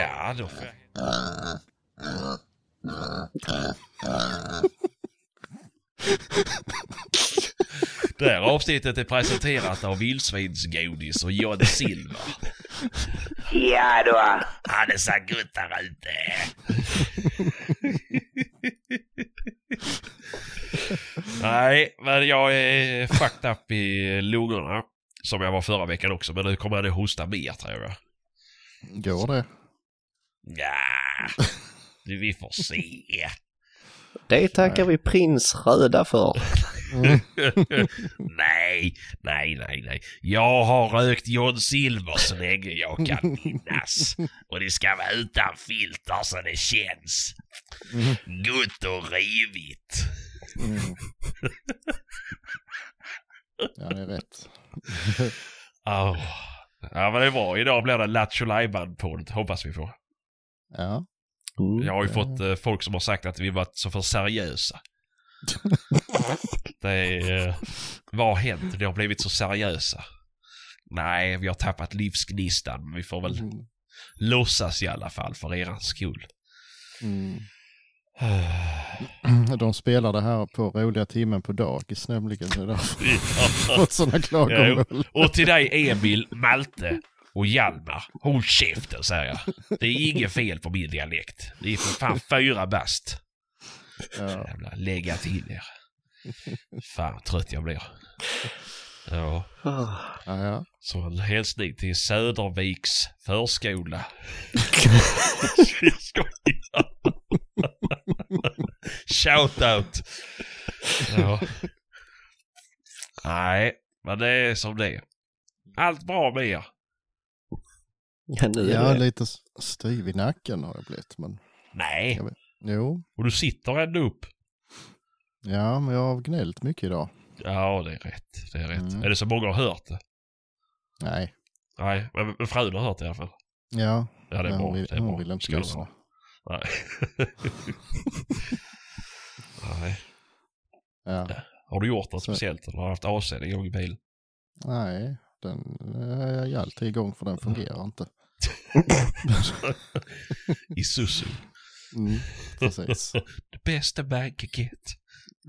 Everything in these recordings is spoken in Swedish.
Ja, då får jag... Det här avsnittet är presenterat av Vildsvinsgodis och John Silver. Ja då. Ja, det ser gott där ute. Nej, men jag är fucked up i lungorna. Som jag var förra veckan också, men nu kommer jag nog hosta mer tror jag. Går det? Ja, du, vi får se. Det tackar vi prins Röda för. nej, nej, nej, nej. Jag har rökt John Silver så länge jag kan minnas. Och det ska vara utan filter så det känns. Gott och rivigt. Mm. Ja, det är rätt. Oh. Ja men det är bra. Idag blir det Lattjo Lajban-podd, hoppas vi får. Ja. Mm. Jag har ju fått eh, folk som har sagt att vi varit så för seriösa. det är... Eh, vad har hänt? Det har blivit så seriösa. Nej, vi har tappat livsgnistan. men Vi får väl Mm. låtsas i alla fall för eran skull. Mm. De spelade här på roliga timmen på dagis nämligen. Det är därför jag har fått sådana klagomål. Och till dig Emil, Malte och Hjalmar. Håll käften säger jag. Det är inget fel på min dialekt. Det är för fan fyra bast. Ja. Jävla lägga till er. Fan trött jag blir. Ja. Ja, ja. så en hälsning till Söderviks förskola. Jag skojar. Shoutout. Ja. Nej, men det är som det är. Allt bra med er? Ja, nu är ja, det. lite styv i nacken har jag blivit. Men Nej, Jag vet. jo, och du sitter ändå upp. ja, men jag har gnällt mycket idag. Ja, det är rätt. Det är rätt. Mm. Är det så många har hört det? Nej, Nej, men, frun har hört det i alla fall. ja, Ja, det är bra. vill, det är hon bra. vill inte Ska lyssna. Nej. Nej. Ja. Har du gjort något Så- speciellt eller har du haft AC'n igång i bilen? Nej, den är jag alltid igång för den fungerar inte. Isuzu. Mm, precis. Det bästa get.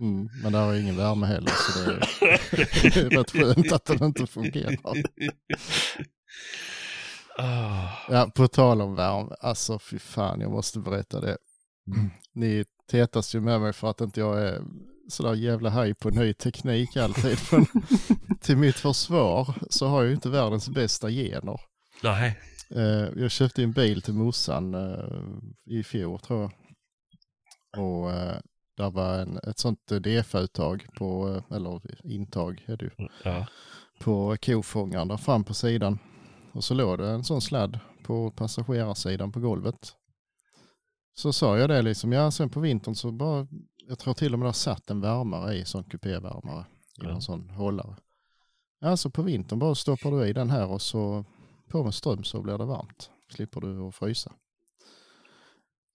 Mm, men där har ingen värme heller så det är, det är rätt skönt att den inte fungerar. Ah. Ja, på tal om värme, alltså fy fan jag måste berätta det. Ni tetas ju med mig för att inte jag är sådär jävla haj på ny teknik alltid. Men till mitt försvar så har jag ju inte världens bästa gener. Nej. Eh, jag köpte en bil till morsan eh, i fjol tror jag. Och eh, där var en, ett sånt DF-uttag på, eller intag är det ju, Ja. på kofångaren där fram på sidan. Och så låg det en sån sladd på passagerarsidan på golvet. Så sa jag det liksom, ja sen på vintern så bara, jag tror till och med det har satt en värmare i, sån kupévärmare, i Ja. en sån hållare. Ja så på vintern bara stoppar du i den här och så på med ström så blir det varmt. Slipper du att frysa.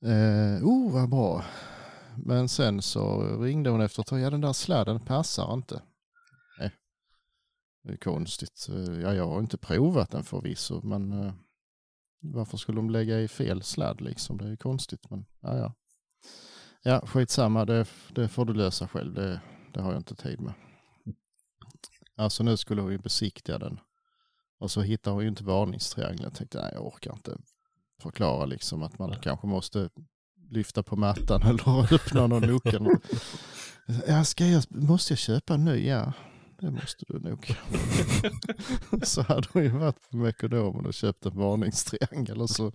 Eh, oh vad bra. Men sen så ringde hon efter ett tag, ja den där sladden passar inte. Nej. Det är konstigt. Eh, ja, jag har inte provat den förvisso, men eh, varför skulle de lägga i fel sladd liksom? Det är ju konstigt, men ja, ja. Ja, skitsamma, det, det får du lösa själv. Det, det har jag inte tid med. Alltså nu skulle hon besiktiga den. Och så hittar hon ju inte varningstriangeln. Jag tänkte, nej jag orkar inte förklara liksom att man kanske måste lyfta på mattan eller öppna någon lucka. Ja, ska jag, måste jag köpa en ny? Ja, det måste du nog. så hade hon ju varit på Mekonomen och köpt en varningstriangel och så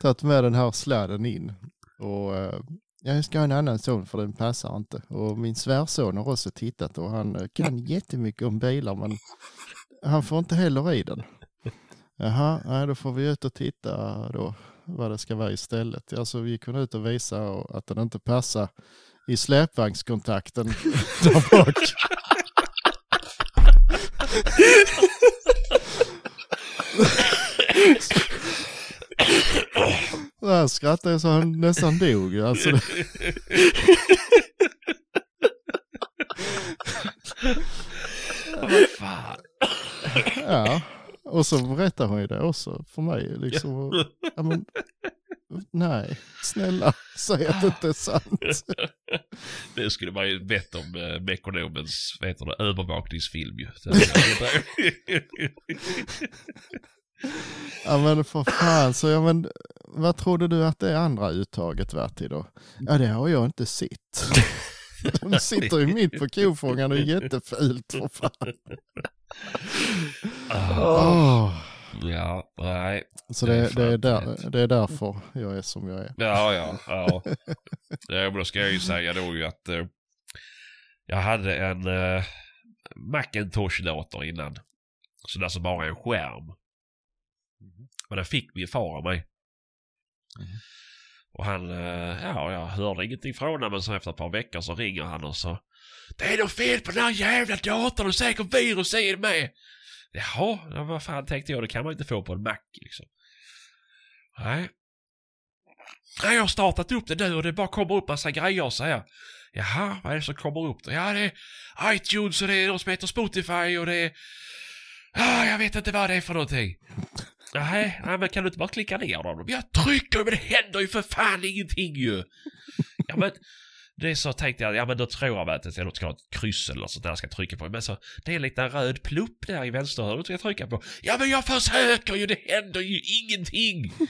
tagit med den här sladden in. Och eh, jag ska ha en annan son för den passar inte. Och min svärson har också tittat och han eh, kan jättemycket om bilar men han får inte heller i den. Jaha, nej, då får vi ut och titta då vad det ska vara istället. Alltså vi gick hon ut och visa att den inte passar i släpvagnskontakten där bak. Han skrattade så han nästan dog. Alltså, Vad fan. Ja. Och så berättar hon ju det också för mig. Liksom. Ja, men, Nej, snälla, säg att det inte är sant. Det skulle man ju bett om eh, Mekonomens, vad heter det, övervakningsfilm ju. Ja men för fan, så ja men vad trodde du att det är andra uttaget värt till då? Ja det har jag inte sett. De sitter ju mitt på kofångaren och är jättefult för fan. Åh. ja, nej. Så Det är det, är där, det är därför jag är som jag är. Ja, ja, ja. ja då ska jag ju säga då ju att eh, jag hade en eh, Macintosh-dator innan. Så där som bara är en skärm. Men den fick min far av mig. Och han, eh, ja jag hörde ingenting från honom men så efter ett par veckor så ringer han och så Det är något fel på den här jävla datorn och säkert virus i den med. Jaha, ja, vad fan tänkte jag, det kan man inte få på en Mac liksom. Nej. Nej, jag har startat upp det nu och det bara kommer upp massa grejer så här. Jaha, vad är det som kommer upp då? Ja, det är iTunes och det är något som heter Spotify och det är... Ah, jag vet inte vad det är för någonting. Nej, nej, men kan du inte bara klicka ner dem? Jag trycker men det händer ju för fan ingenting ju. Ja, men det är så tänkte jag, ja men då tror jag att jag ska ha ett kryss eller sånt där jag ska trycka på. Men så, det är en liten röd plupp där i vänsterhörnet ska jag trycka på. Ja men jag försöker ju, det händer ju ingenting.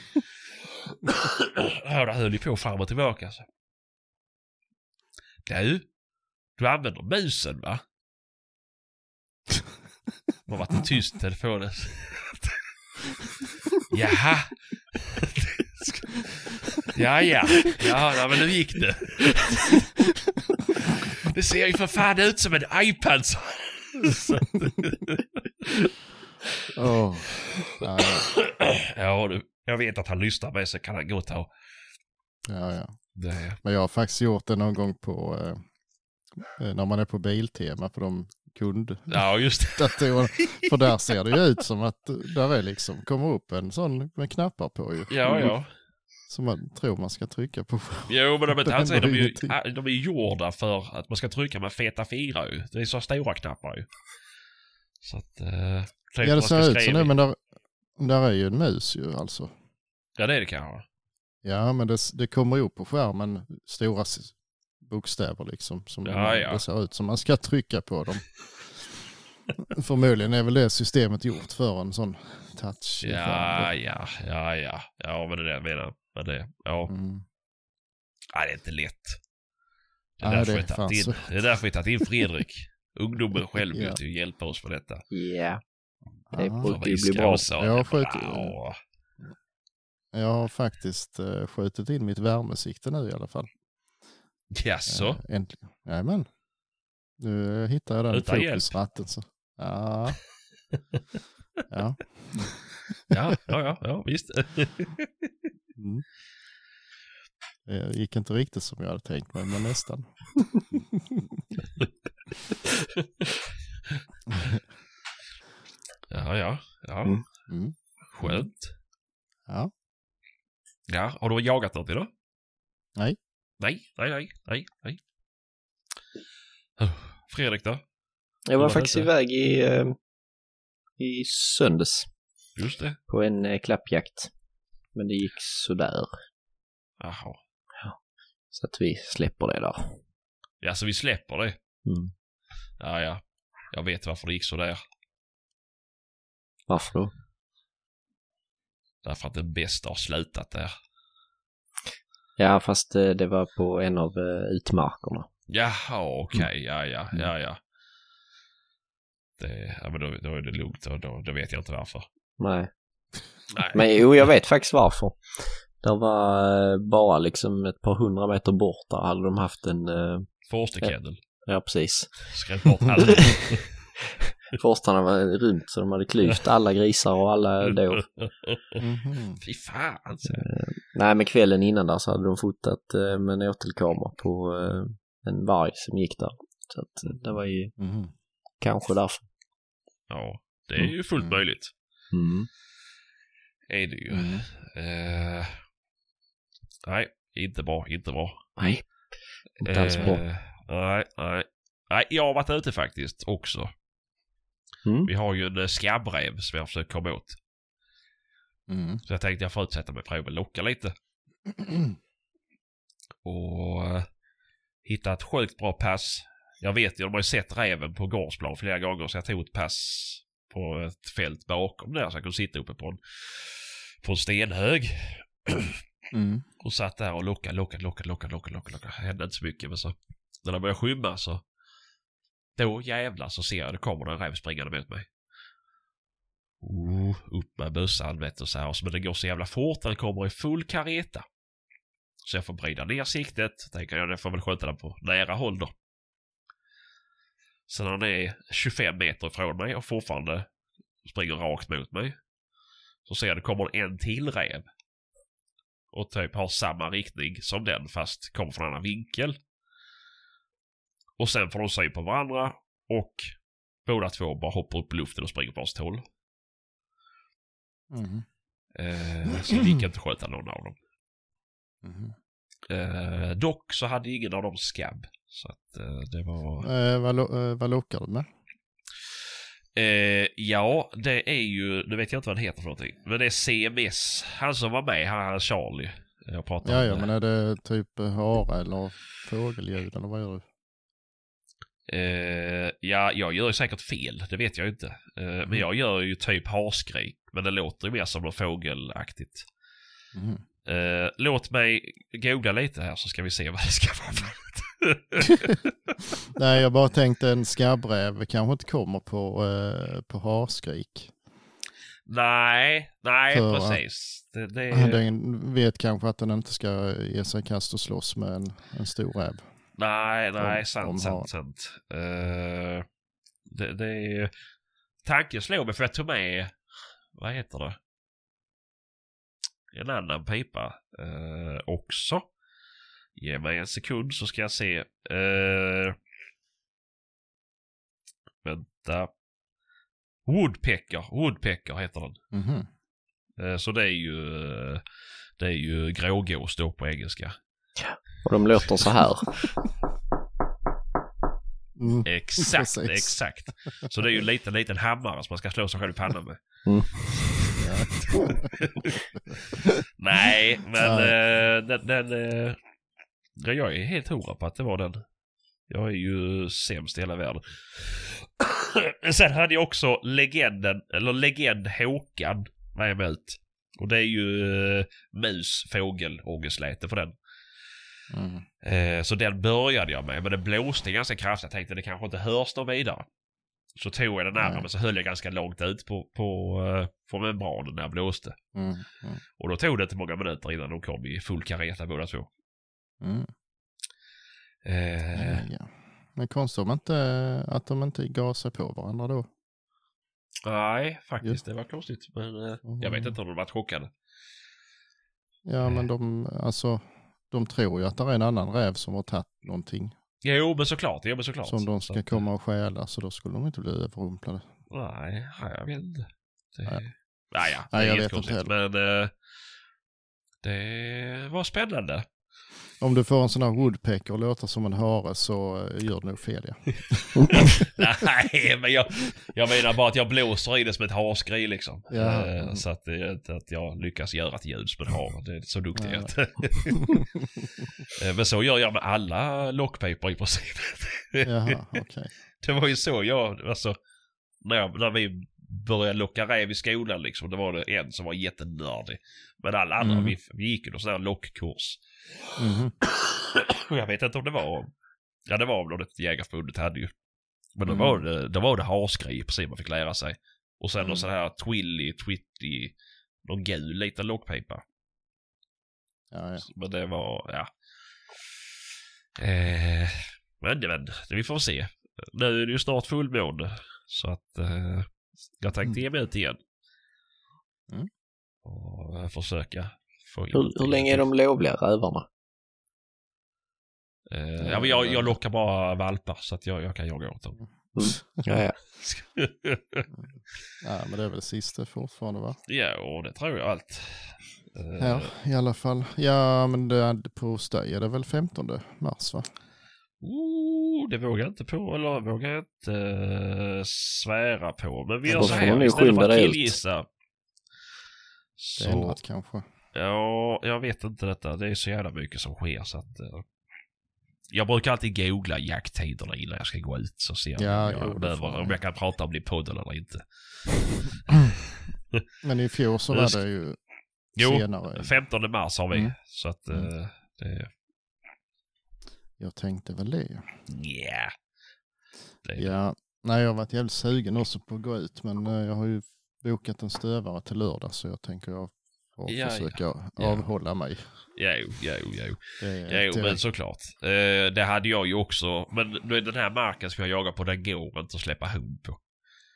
Ja, det höll ju på fram och tillbaka alltså. Du, du använder musen va? Det har varit tyst i telefonen. Jaha. Ja, ja. Ja, men nu gick det. Det ser ju för fan ut som en iPad. Åh. Ja, ja, Ja. Jag vet att han lyssnar med så kan han gå och ta ja, ja. det. Men jag har faktiskt gjort det någon gång på, eh, eh, när man är på Biltema på de kunddatorerna. Ja, just det. För där ser det ju ut som att där är liksom, kommer upp en sån med knappar på ju. Ja, ja. Som man tror man ska trycka på. Jo, men Det alltså, är de, händer ju, de är ju gjorda för att man ska trycka med feta fyra ju. Det är så stora knappar ju. Så att... Eh, Ja det ser ut som det, men där, där är ju en mus ju alltså. Ja, det är det kanske. Ja, men det, det kommer upp på skärmen stora bokstäver liksom. Som Ja, ja. Det ser ut som man ska trycka på dem. Förmodligen är väl det systemet gjort för en sån touch. Ja, ja, ja, ja. Ja, men det är det jag menar. Men det, ja. Mm. Nej, det är inte lätt. Det är, Nej, därför det vi är tagit in, det är därför vi tagit in Fredrik. Ungdomen själv Ja. till att hjälpa oss med detta. Ja, det Ja. brukar ju bli bra. Jag har skjut- Ja, Jag har faktiskt uh, skjutit in mitt värmesikte nu i alla fall. Jaså? Eh, äntligen. Jajamän. Nu hittar jag den Utan fokusratten. Så. Ja. ja. Ja, ja, ja, ja, visst. Mm. Det gick inte riktigt som jag hade tänkt mig, men nästan. Ja, ja, ja. Mm. Mm. Skönt. Ja. Ja, har du jagat något idag? Nej. Nej, nej, nej, nej, nej. Fredrik då? Jag var var faktiskt iväg i, eh, i söndags Just det. på en eh, klappjakt. Men det gick sådär. Jaha. Så att vi släpper det där. Ja, så vi släpper det. Mm. Ja, ja. Jag vet varför det gick så där. Varför då? Därför att den bästa har slutat där. Ja, fast eh, det var på en av eh, utmarkerna. Jaha, okej. Mm. Ja, ja, ja, ja. Det, ja, men då, då är det lugnt och då, då vet jag inte varför. Nej. Nej. Men jo, jag vet faktiskt varför. Det var eh, bara liksom ett par hundra meter bort där hade de haft en, Forstekennel. ja precis. Skrämt bort. Forstarna var runt så de hade klyvt alla grisar och alla då. Mhm. Fy fan. alltså. Nej men kvällen innan där så hade de fotat eh, med en åtelkamera på eh, en varg som gick där. Så att eh, det var ju Mhm. kanske därför. Ja, det är ju fullt Mm. möjligt. Mm. Är det ju. Mm. Eh, nej, inte bra, inte bra. Nej, inte alls bra. Eh, nej, nej. Nej, jag har varit ute faktiskt också. Mm. Vi har ju en skabbräv som jag försöker komma åt. Mm. Så jag tänkte jag får utsätta mig för att locka lite. Och eh, hittade ett sjukt bra pass. Jag vet ju, de har ju sett räven på gårdsplan flera gånger så jag tog ett pass på ett fält bakom där så jag kunde sitta uppe på en, på en stenhög. Mm. Och satt där och lockade, lockade, lockade, lockade, lockade, lockade. lockade. Det hände inte så mycket men så när det började skymma så då jävlar så ser jag det kommer en räv springande mot mig. Oh, upp med bössan vet du så här. Men det går så jävla fort. Den kommer i full kareta. Så jag får bryta ner siktet. Tänker jag, jag får väl skjuta den på nära håll då. Sen när den är 25 meter ifrån mig och fortfarande springer rakt mot mig. Så ser jag det kommer en till räv. Och typ har samma riktning som den fast kommer från en annan vinkel. Och sen får de syn på varandra och båda två bara hoppar upp i luften och springer på varsitt håll. Mm. Eh, så det gick inte att skjuta någon av dem. Mm. Eh, dock så hade ingen av dem skabb. Så att eh, det var... Eh, vad, lo- eh, vad lockar du med? Eh, ja, det är ju, nu vet jag inte vad det heter för någonting. Men det är CMS. Han som var med, han Charlie. Jag pratade Ja, om ja, det. men är det typ eh, hare eller fågelljud eller vad gör du? Eh, ja, jag gör ju säkert fel, det vet jag inte. Eh, men jag gör ju typ harskrik, men det låter ju mer som något fågelaktigt. Mm. Eh, låt mig googla lite här så ska vi se vad det ska vara. för Nej, jag bara tänkte en skabbräv kanske inte kommer på, på harskrik. nej, nej För precis. Det, det, Den vet kanske att den inte ska ge sig i kast och slåss med en, en stor räv. Nej, nej, om- sant, om sant, sant. Eh, det, det är... Tanken slår mig för jag tog med, vad heter det? En annan pipa eh, också. Ge mig en sekund så ska jag se. Eh, vänta. Woodpecker, Woodpecker heter den. Mhm. Eh, så det är ju, det är ju grågås då på engelska. Och de låter så här. Mm. Exakt, Precis. exakt. Så det är ju en liten, liten hammare som man ska slå sig själv i pannan med. Ja. Nej, men Nej. eh, den, den eh, ja, jag är helt hundra på att det var den. Jag är ju sämst i hela världen. Sen hade jag också legenden, eller legend Håkan med mig ut. Och det är ju uh, mus, fågel, ångestläte på den. Mm. Eh, så den började jag med, men det blåste ganska kraftigt. Jag tänkte det kanske inte hörs någon vidare. Så tog jag den andra, Nej. men så höll jag ganska långt ut på, på, uh, på membranen när jag blåste. Mm. Mm. Och då tog det inte många minuter innan de kom i full kareta båda två. Mm. Eh, Ja, ja. Men konstigt om inte, att de inte gav sig på varandra då. nej, faktiskt. Det var konstigt. Men eh, jag vet Mm. inte om de varit chockade. Ja, men de, alltså, de tror ju att det är en annan räv som har tagit någonting Jo, men såklart. Jo, men såklart. som de Så ska att, komma och stjäla, så då skulle de inte bli överrumplade. Nej, jag vet inte. Det... Nej. Ja, det Nej, är jag vet inte konstigt. Men eh, det var spännande. Om du får en sån här woodpecker och låter som en hare så eh, gör du nog fel ja. Nej, men jag, jag menar bara att jag blåser i det som ett harskri liksom. Ja. Eh, Så att, inte att jag lyckas göra ett ljud som ett har. Det är så duktig jag inte. Eh, Men så gör jag med alla lockpipor i princip. Jaha, okej. Det var ju så jag, alltså, när, när vi började locka räv i skolan liksom, då var det en som var jättenördig. Men alla andra, Mm. vi, vi gick ju någon sån här lockkurs. Och jag vet inte om det var, ja det var väl något Jägarförbundet hade ju. Men då Mm. var det, då var det harskri precis man fick lära sig. Och sen Mm. någon sån här twilly, twitty, någon gul liten lockpipa. Ja, ja. Men det var, ja. Eh, men, men vi får se. Nu är det ju snart fullmåne. Så att eh, jag tänkte ge mig ut igen. Mm. Och eh, försöka få in Hur, hur länge är de lovliga rävarna? Eh, ja, men jag, jag lockar bara valpar så att jag, jag kan jaga åt dem. Ja, ja. ja, men det är väl sista fortfarande va? ja, och det tror jag allt. Eh, Ja, i alla fall. Ja, men det är, på hos dig är det väl 15 mars va? Det vågar jag inte på, eller vågar jag inte eh, svära på. Men vi gör så här, istället för att killgissa. Så, ändrat kanske. Ja, jag vet inte detta. Det är så jävla mycket som sker så att... eh, jag brukar alltid googla jakttiderna innan jag ska gå ut så ser jag Ja, om, jo, jag behöver, man. om jag kan prata om det i podden eller inte. Men i fjol så var det ju Jo, senare. 15 mars har vi. Mm. Så att... Mm. eh, det... Jag tänkte väl det. Yeah. Det, Ja, nej jag har varit jävligt sugen också på att gå ut men eh, jag har ju bokat en stövare till lördag så jag tänker jag får Ja, försöka Ja. avhålla mig. Jo, jo, jo. Det Jo, men såklart. Eh, det hade jag ju också. Men den här marken som jag jagar på, den går inte att släppa hund på.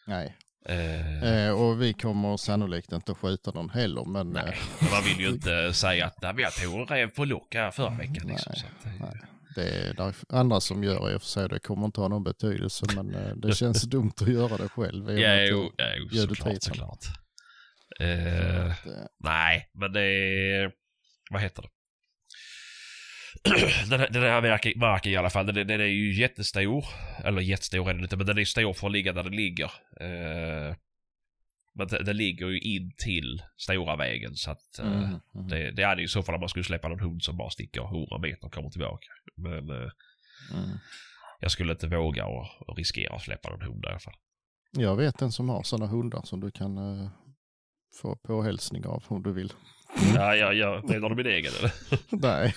Nej, Eh, eh, och vi kommer sannolikt inte att skjuta någon heller men nej, eh, man vill ju inte säga att jag tog en räv på lock här förra veckan. Liksom, Nej, så att, eh, nej. Det är andra som gör det i och för sig. Det kommer inte ha någon betydelse men eh, det känns dumt att göra det själv. att Jo, jag- jo, såklart, såklart. Eh, att, eh, nej, men det är... Vad heter det? den, här, den här marken, marken i alla fall, den, den är ju jättestor. Eller jättestor är den inte, men den är stor för att ligga där den ligger. Eh, men den, den ligger ju in till stora vägen så att eh, mm, mm. det, det hade ju i så fall om man skulle släppa någon hund som bara sticker 100 meter och kommer tillbaka. Men eh, Mm. jag skulle inte våga och, och riskera att släppa någon hund i alla fall. Jag vet en som har sådana hundar som du kan eh, få påhälsning av om du vill. Ja, ja, ja. Menar du min egen eller? Nej,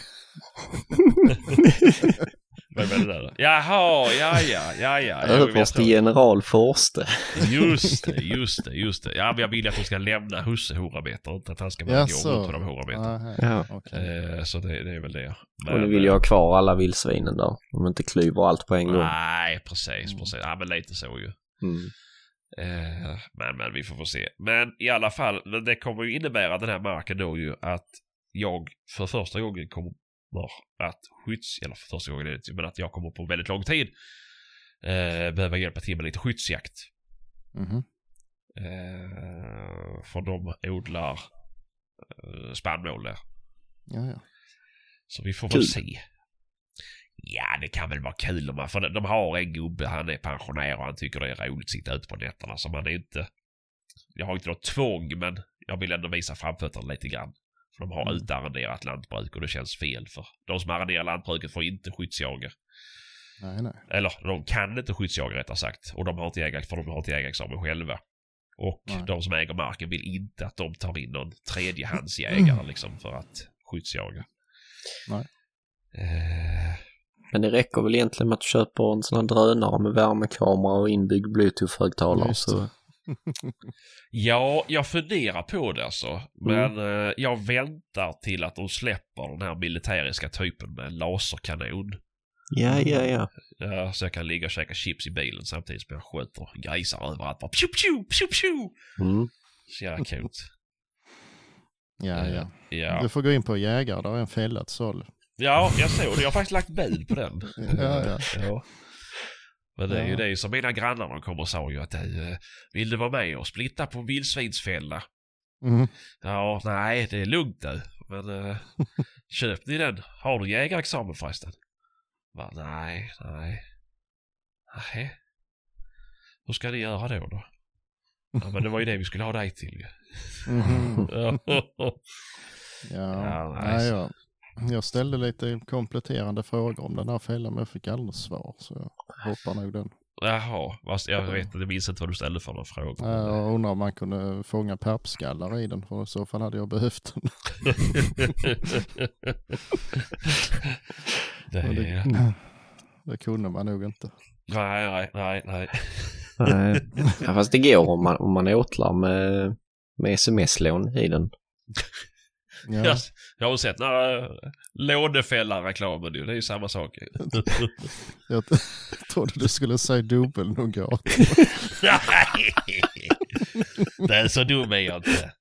Vem är det där? då? Jaha, ja, ja, ja, ja. Jag Överste vet. general Forste. Just det, just det, just det. Ja, men jag vill att hon ska lämna husse Horameter, inte att han ska bara gå Jaså? runt med de Horameter. Nej, Ja. okej. Eh, så det, det är väl det. Och nu vill jag ha kvar alla vildsvinen där. De inte klyver allt på en gång. Nej, precis, precis. Ja, men lite så ju. Mm. Eh, men, men vi får få se. Men i alla fall, men det kommer ju innebära den här marken då ju att jag för första gången kommer att skydds... Eller för första gången men att jag kommer på väldigt lång tid eh, behöva hjälpa till med lite skyddsjakt. Mhm. Eh, för de odlar eh, spannmål där. Ja, ja. Så vi får Kul. väl se. Ja, det kan väl vara kul om man, för de har en gubbe, han är pensionär och han tycker det är roligt att sitta ute på nätterna. Så man är inte, jag har inte något tvång men jag vill ändå visa framfötterna lite grann. För de har Mm. utarrenderat lantbruk och det känns fel för de som arrenderar lantbruket får inte skyddsjaga. Nej, nej. Eller de kan inte skyddsjaga rättare sagt. Och de har inte jägar, för de har inte jägarexamen själva. Och Nej. de som äger marken vill inte att de tar in någon tredjehandsjägare liksom för att skyddsjaga. Nej. Eh, Men det räcker väl egentligen med att du köper en sån här drönare med värmekamera och inbyggd bluetooth-högtalare. Så. Ja, jag funderar på det alltså. Men eh, jag väntar till att de släpper den här militäriska typen med laserkanon. ja, ja, ja. Ja, så jag kan ligga och käka chips i bilen samtidigt som jag skjuter grisar överallt. Bara pju, pju, pju, pju. Mm. Så jävla coolt. Ja, ja. Eh, ja. Du får gå in på jägare, där är en fälla till salu. ja, jag såg det. Jag har faktiskt lagt bud på den. Ja, ja. ja. Men det är ju Ja. det som mina grannar de kom och sa ju att eh, vill du vara med och splitta på vildsvinsfälla? Mhm. Ja, nej, det är lugnt nu. Men uh, köp ni den? Har du jägarexamen förresten? Va, nej, nej. Nej. Hur ska ni göra då då? Ja, men det var ju det vi skulle ha dig till ju. Mhm. Ja. Ja, Ja, nej, nej, så- jag, ställde lite kompletterande frågor om den här fällan men jag fick aldrig svar så jag hoppar nog den. Jaha, jag vet inte, jag minns inte vad du ställde för några frågor. Jag undrar om man kunde fånga pappskallar i den för i så fall hade jag behövt den. det är... det, det kunde man nog inte. Nej, nej, nej, nej. Nej. ja, fast det går om man, om man åtlar med, med sms-lån i den. Ja, Jag, jag har sett äh, lånefällan-reklamen ju. Det är ju samma sak. jag trodde du skulle säga dubbelnougat. Nej! Det är så dum är jag inte.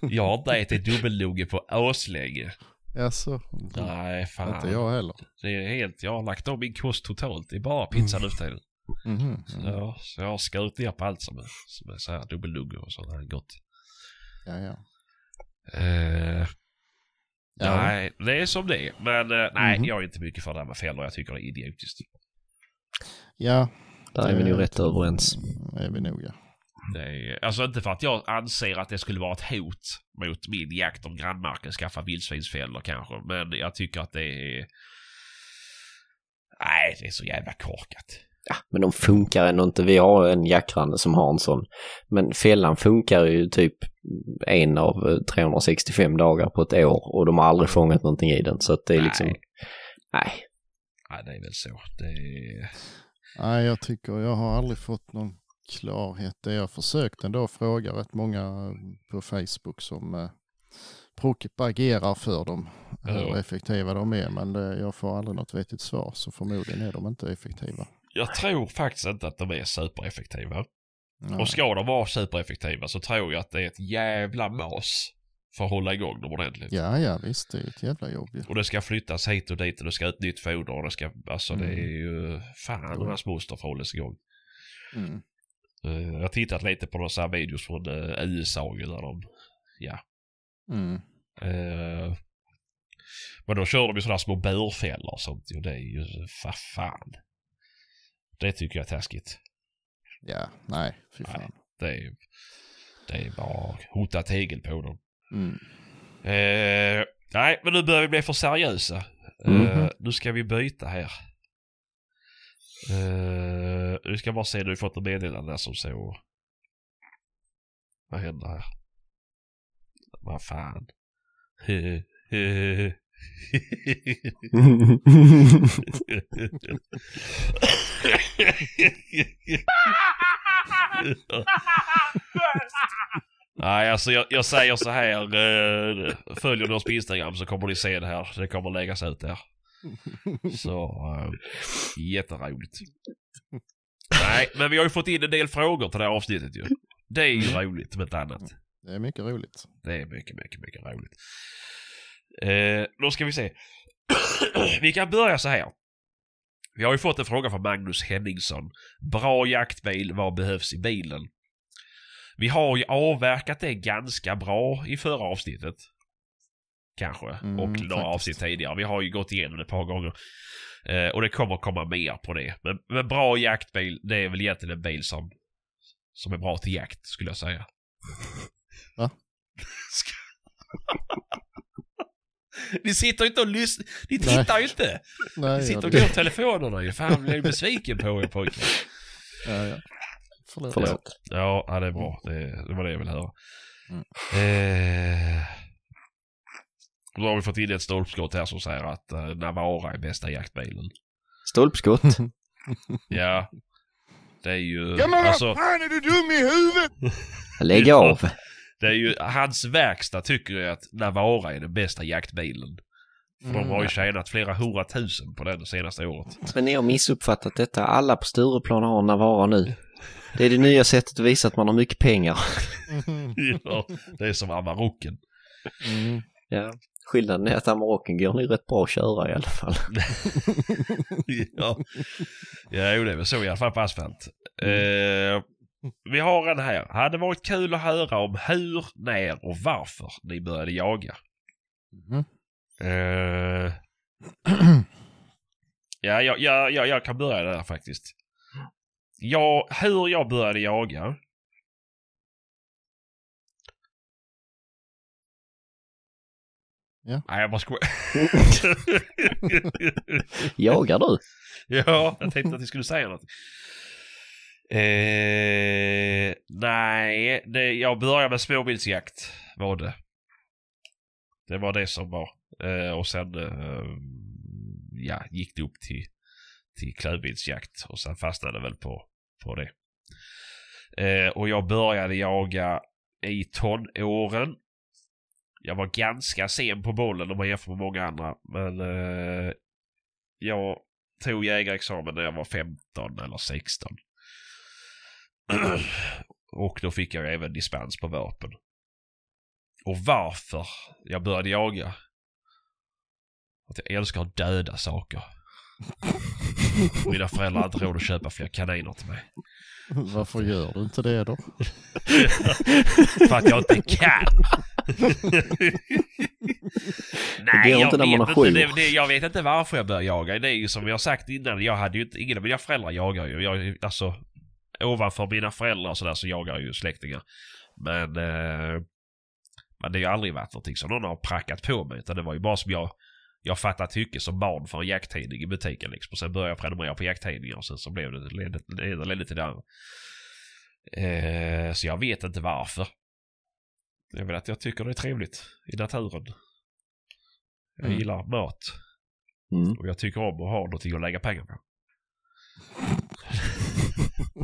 Jag har inte ätit dubbelloge på aslänge. Jaså? Nej, fan. Inte jag heller. Det är helt, jag har lagt om min kost totalt. Det är bara pizza nu för tiden. Mhm, mm. Ja, så jag har skurit ner på allt som är, som är så här dubbellugge och sånt här gott. Ja, ja. Eh, Ja. Nej, det är som det är. Men eh, nej, Mhm. jag är inte mycket för det här med fällor. Jag tycker det är idiotiskt. Ja. Där är vi nog rätt överens. är vi nog ja. Det är, alltså inte för att jag anser att det skulle vara ett hot mot min jakt om grannmarken skaffa vildsvinsfällor kanske. Men jag tycker att det är... Nej, det är så jävla korkat. Ja, men de funkar ändå inte. Vi har en jaktgranne som har en sån. Men fällan funkar ju typ en av eh, 365 dagar på ett år och de har aldrig fångat någonting i den. Så att det är liksom... Nej. Nej. Det är väl så. Det är... Nej, jag tycker jag har aldrig fått någon klarhet. Det jag har försökt ändå fråga rätt många på Facebook som eh, propagerar för dem, hur Ja. effektiva de är. Men det, jag får aldrig något vettigt svar, så förmodligen är de inte effektiva. Jag tror faktiskt inte att de är supereffektiva. Nej. Och ska de vara supereffektiva så tror jag att det är ett jävla mas för att hålla igång dem ordentligt. Ja, ja, visst, det är ett jävla jobb ju. Och det ska flyttas hit och dit och det ska ett nytt foder och det ska, alltså det Mm. är ju fan och hans moster att hållas igång. Mm. Eh, Jag har tittat lite på några videos från eh, USA ju där de, ja. Mm. Eh, men då kör de ju sådana små börfällor och sånt ju. Det är ju, för fan. Det tycker jag är taskigt. Ja, nej, fy Nej. fan. Det är, det är bara hota tegel på dem. Mm. Eh, nej, men nu börjar vi bli för seriösa. Eh, Mhm. nu ska vi byta här. Eh, vi ska bara se, nu har vi fått ett meddelande som så. Vad händer här? Vad fan? Nej, alltså jag, jag säger så här. Eh, följer ni oss på Instagram så kommer ni se det här. Det kommer läggas ut där. Så, eh, jätteroligt. Nej, men vi har ju fått in en del frågor till det här avsnittet ju. Det är ju roligt om inte annat. Det är mycket roligt. Det är mycket, mycket, mycket roligt. Eh, då ska vi se. vi kan börja så här. Vi har ju fått en fråga från Magnus Henningsson. Bra jaktbil, vad behövs i bilen? Vi har ju avverkat det ganska bra i förra avsnittet. Kanske. Mm, och några faktiskt. avsnitt tidigare. Vi har ju gått igenom det ett par gånger. Eh, och det kommer komma mer på det. Men, men bra jaktbil, det är väl egentligen en bil som, som är bra till jakt, skulle jag säga. Va? Ni sitter ju inte och lyssnar. Ni tittar ju inte. Nej, Ni sitter ja, och går telefonerna ju. Fan, blir besviken på er pojkar. ja, ja. Förlåt. Förlåt. Ja, ja, det är bra. Det, det var det jag ville höra. Mm. Eh, då har vi fått in ett stolpskott här som säger att uh, Navara är bästa jaktbilen. Stolpskott. Ja. Det är ju... alltså, fan är du dum i huvudet? Lägg Ja. av. det är ju, hans verkstad tycker ju att Navara är den bästa jaktbilen. För de har ju tjänat flera hundratusen på den det senaste året. Men ni har missuppfattat detta. Alla på Stureplan har Navara nu. Det är det nya sättet att visa att man har mycket pengar. ja, det är som Amarocken. Mm. Ja. Skillnaden är att Amarocken går nog rätt bra att köra i alla fall. ja. ja, jo, det är väl så i alla fall på asfalt. Eh, vi har en här. Hade varit kul att höra om hur, när och varför ni började jaga. Mhm. Eh, ja, ja, ja, ja, jag kan börja där faktiskt. Ja, hur jag började jaga. Ja. Nej, jag bara skojar. Jagar du? Ja, jag tänkte att ni skulle säga något. Eh, nej, det, jag började med småviltsjakt var det. Det var det som var. Eh, och sen eh, ja, gick det upp till, till klövviltsjakt och sen fastnade det väl på, på det. Eh, och jag började jaga i tonåren. Jag var ganska sen på bollen om man jämför med många andra. Men eh, jag tog jägarexamen när jag var 15 eller 16. och då fick jag även dispens på vapen. Och varför jag började jaga? Att jag älskar att döda saker. Mina föräldrar har inte råd att köpa fler kaniner till mig. Varför gör du inte det då? För att jag inte kan. Nej, jag inte vet inte, det, det, jag vet inte varför jag började jaga. Det är ju som jag sagt innan, jag hade ju inte, ingen av mina föräldrar jagar ju. Jag, alltså, ovanför mina föräldrar och sådär så jagar jag ju släktingar. Men, eh, men det har ju aldrig varit någonting som någon har prackat på mig. Utan det var ju bara som jag, jag fattade tycke som barn för en jakttidning i butiken. Liksom. Och sen började jag prenumerera på jakttidningar och sen så blev det, ledde, ledde, ledde till det andra. Eh, så jag vet inte varför. Det är väl att jag tycker det är trevligt i naturen. Jag Mm. gillar mat. Mm. Och jag tycker om att ha någonting att lägga pengar på.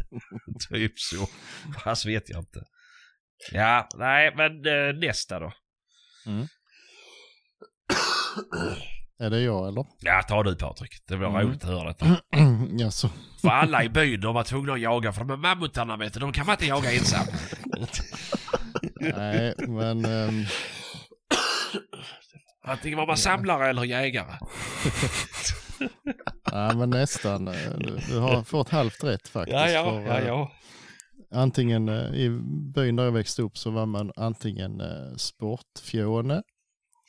typ så. Fast vet jag inte. Ja, nej, men eh, nästa då. Är det jag eller? Ja, ta du Patrik. Det var Mm. roligt att höra detta. Jaså? För alla i byn, de var tvungna att jaga. För de är mammutarna vet du, de kan man inte jaga ensam. Nej, men ehm, Antingen var man samlare eller jägare. ja, men nästan. eh, Du, du har fått halvt rätt faktiskt. Ja, ja, för, ja, eh, ja. Antingen eh, i byn där jag växte upp så var man antingen eh, sportfjåne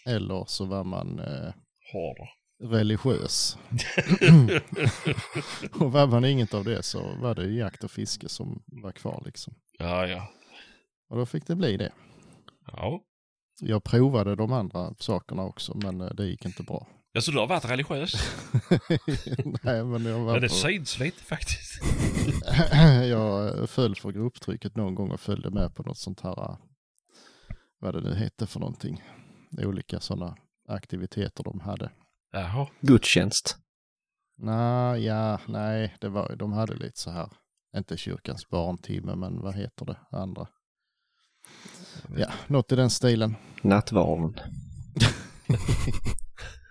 eller så var man eh, Hårdare. religiös. och var man inget av det så var det jakt och fiske som var kvar liksom. Ja, ja. Och då fick det bli det. Ja. Jag provade de andra sakerna också men eh, det gick inte bra. Ja, så du har varit religiös? Nej men jag var Ja, det på... syns lite faktiskt. jag föll för grupptrycket någon gång och följde med på något sånt här, vad det nu hette för någonting. Olika sådana aktiviteter de hade. Jaha. Gudstjänst. Nej, ja, nej, det var, de hade lite så här, inte kyrkans barntimme, men vad heter det andra? Ja, något i den stilen. Nattvarden.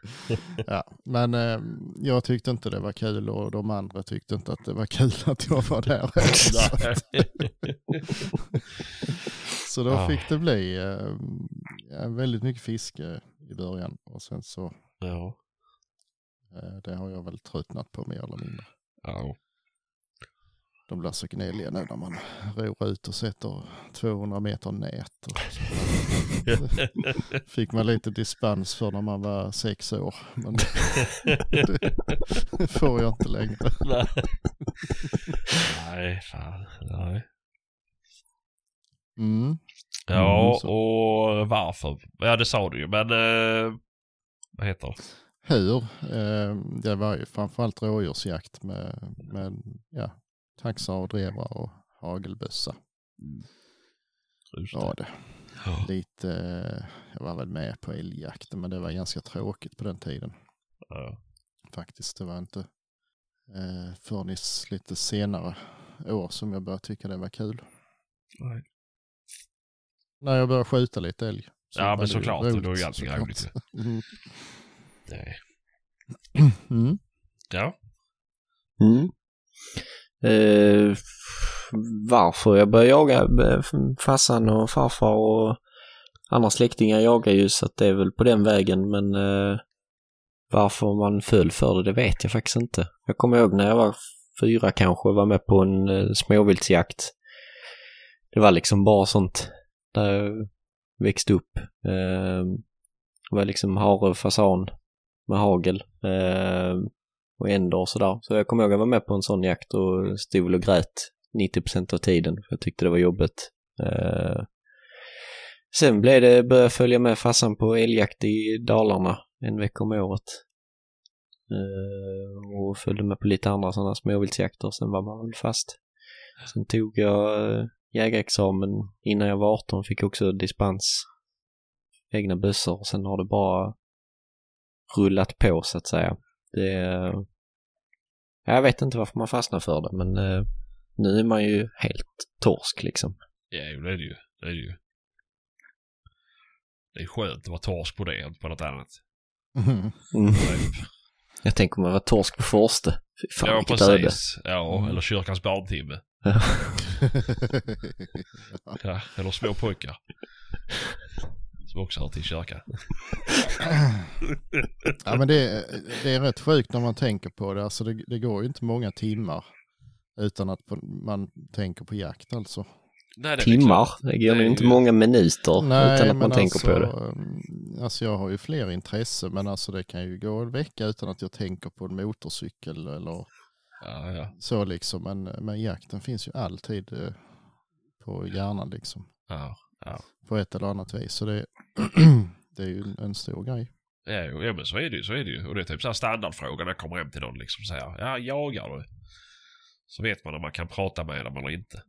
Ja, men eh, jag tyckte inte det var kul och de andra tyckte inte att det var kul att jag var där. Så då Ah. fick det bli eh, ja, väldigt mycket fiske i början och sen så, ja. eh, det har jag väl tröttnat på mer eller mindre. Ja. De blir så gnälliga nu när man ror ut och sätter 200 meter nät. Fick man lite dispens för när man var sex år. Men det får jag inte längre. Nej. Fan. Nej. Mm. Ja, Mm, och varför? Ja, det sa du ju, men eh, vad heter det? Hur? Eh, det var ju framförallt rådjursjakt med, med ja, taxar och drevrar och hagelbössa. Just Ja, det. Ja. Lite, eh, jag var väl med på älgjakten men det var ganska tråkigt på den tiden. Ja. Faktiskt, det var inte eh, förrän lite senare år som jag började tycka det var kul. Nej. När jag började skjuta lite älg. så Ja, var men såklart. roligt, Det är ju alltid roligt. Mm. Nej. Mm. Ja. Mm. Eh, varför jag började jaga farsan och farfar och andra släktingar jagar ju så att det är väl på den vägen men eh, varför man föll för det, det vet jag faktiskt inte. Jag kommer ihåg när jag var fyra kanske och var med på en eh, småviltsjakt. Det var liksom bara sånt där jag växte upp. Eh, det var liksom hare och fasan med hagel. Eh, och änder och sådär. Så jag kommer ihåg att jag var med på en sån jakt och stod och grät 90% av tiden för jag tyckte det var jobbigt. Eh, sen blev det, började jag följa med farsan på älgjakt i Dalarna en vecka om året. Eh, och följde med på lite andra sådana småviltsjakter, sen var man väl fast. Sen tog jag eh, jägarexamen innan jag var 18, fick också dispens. Egna bössor och sen har det bara rullat på så att säga. Det, eh, jag vet inte varför man fastnar för det men eh, nu är man ju helt torsk liksom. Ja, det är det ju. Det är det ju. Det är skönt att vara torsk på det, än på något annat. Mm. Mm. Jag tänker om man var torsk på Forste. Fy fan ja, vilket öde. precis. Ja, Mm. eller kyrkans barntimme. Ja, eller små pojkar. Som också hör till kyrkan. ja men det, det är rätt sjukt när man tänker på det. Alltså det, det går ju inte många timmar utan att på, man tänker på jakt alltså. Nej, det Timmar, det går nog inte ju- många minuter utan att man tänker alltså, på det. mm, Alltså jag har ju fler intressen men alltså det kan ju gå en vecka utan att jag tänker på en motorcykel eller Ja, ja. Så liksom, men, men jakten finns ju alltid eh, på hjärnan liksom. ja. På ett eller annat vis. Så det, det är ju en, stor grej. Ja, ja, men så är det ju. Så är det ju. Och det är typ så här standardfråga när jag kommer hem till någon liksom säger ja, jagar du? Så vet man om man kan prata med dem eller inte.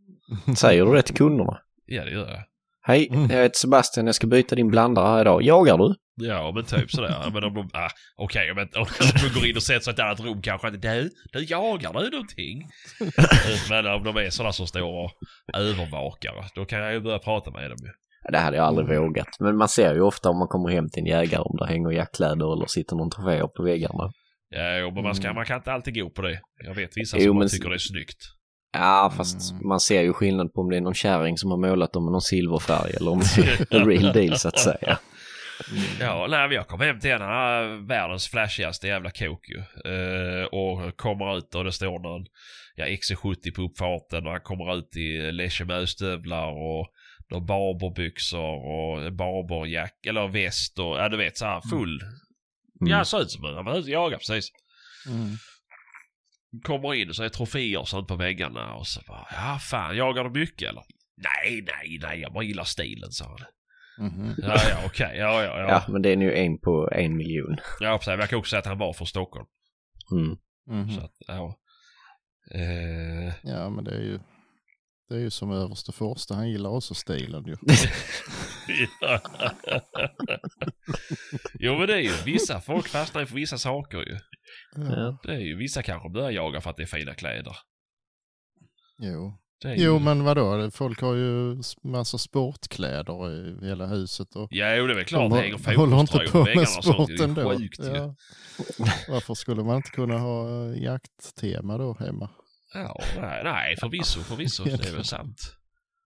Säger du det till kunderna? Ja, det gör jag. Hej, Mm. jag heter Sebastian, jag ska byta din blandare här idag. Jagar du? Ja, men typ sådär. Men om de, ah, okej, men om de går in och sätter sig i ett annat rum kanske inte, du, du jagar du någonting? men om de är sådana som står och övervakar, då kan jag ju börja prata med dem ju. Det hade jag aldrig vågat. Men man ser ju ofta om man kommer hem till en jägare om det hänger jaktkläder eller sitter någon troféer på väggarna. Ja, jo, men man, ska, Mm. man kan inte alltid gå på det. Jag vet vissa Jo, som men- tycker det är snyggt. Ja, fast Mm. man ser ju skillnad på om det är någon kärring som har målat dem med någon silverfärg eller om det är real deal så att säga. Ja, nej, men jag kom hem till en, har världens flashigaste jävla kåk ju. Eh, och kommer ut och det står någon ja, XC70 på uppfarten och han kommer ut i Leche och några barberbyxor och barberjack eller väst och ja du vet så här full. Mm. Ja, ser ut som en. Han var ute och jagade precis. Mm. Kommer in och så är troféer och sånt på väggarna och så bara ja fan jagar du mycket eller? Nej, nej, nej, jag bara gillar stilen sa han. Mhm. Ja, ja, okej, ja, ja, ja. Ja, men det är nu en på en miljon. Ja, precis. Jag kan också säga att han var från Stockholm. Mm. Mhm. Så att, ja. Eh, Ja, men det är ju, det är ju som överste första. Han gillar också stilen ju. jo men det är ju vissa folk fastnar ju för vissa saker ju. Ja. Det är ju vissa kanske börjar jaga för att det är fina kläder. Jo. Är jo, ju... men vadå? Folk har ju massa sportkläder i hela huset. Och Ja, jo det är väl klart. de hänger håller inte fotbollströjor på med väggarna och sånt. sport Det är ju ändå. sjukt ju. Ja. Varför skulle man inte kunna ha eh, jakttema då hemma? Ja, nej, nej förvisso, förvisso. Det är väl sant.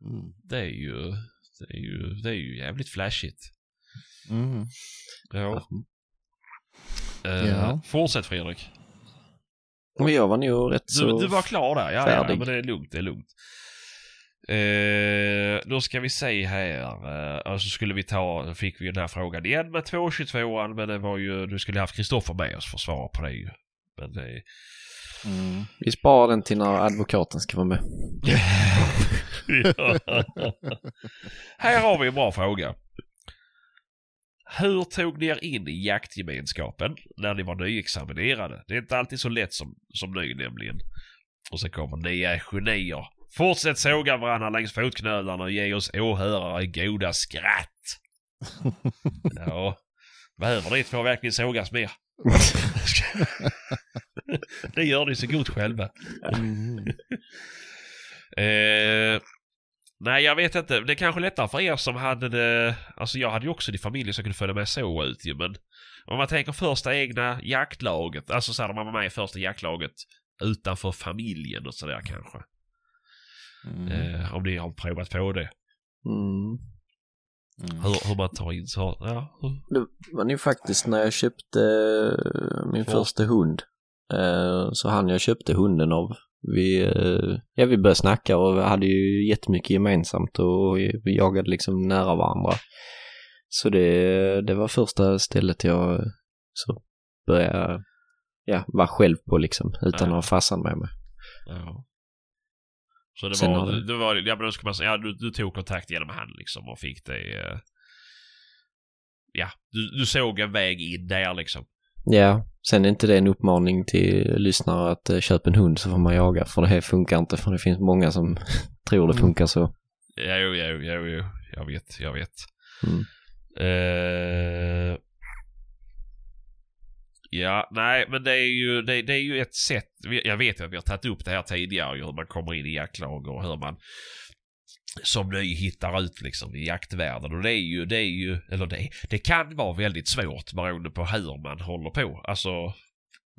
Mm. Det är ju, det är ju, det är ju jävligt flashigt. Mm. Ja. Eh, Ja. Fortsätt Fredrik. Men jag var nog rätt så... Du, du var klar där, ja, ja, men det är lugnt, det är lugnt. Eh, då ska vi se här. Eh, och så skulle vi ta, då fick vi den här frågan igen med 222an men det var ju, du skulle haft Kristoffer med oss för att svara på det ju. Men det... Mm. Vi sparar den till när advokaten ska vara med. Här har vi en bra fråga. Hur tog ni er in i jaktgemenskapen när ni var nyexaminerade? Det är inte alltid så lätt som, som ny nämligen. Och så kommer ni är genier. Fortsätt såga varandra längs fotknölarna och ge oss åhörare goda skratt. Ja, behöver ni två verkligen sågas mer? det gör ni så gott själva. Mm. Eh, nej, jag vet inte. Det är kanske lättare för er som hade det... Alltså jag hade ju också det i familjen som kunde följa med så ut ju, men om man tänker första egna jaktlaget, alltså så här, man var med i första jaktlaget utanför familjen och sådär kanske. Mm. Eh, om ni har provat på det. Mm. Mm. Hur, hur man tar in så... Ja. Det var nu faktiskt när jag köpte eh, min För- första hund. Eh, Så han jag köpte hunden av. Vi, eh, ja, vi började snacka och vi hade ju jättemycket gemensamt och vi jagade liksom nära varandra. Så det, det var första stället jag så började ja, vara själv på liksom utan Ja. att ha farsan med mig. ja. Så det Sen var, det- det var, ja men då ska man säga, ja, du, du tog kontakt genom han liksom och fick det... Eh, ja, du, du såg en väg in där liksom. Ja, sen är inte det en uppmaning till lyssnare att uh, köpa en hund så får man jaga för det här funkar inte för det finns många som tror det Mm. funkar så. Ja, jo, jo, jo, jo. Jag vet, jag vet. Mm. Eh, ja, nej, men det är ju, det, det är ju ett sätt. Jag vet ju att vi har tagit upp det här tidigare, hur man kommer in i jaktlag och hur man som ny hittar ut liksom i jaktvärlden. Och det är ju, det är ju, eller det, det kan vara väldigt svårt beroende på hur man håller på. Alltså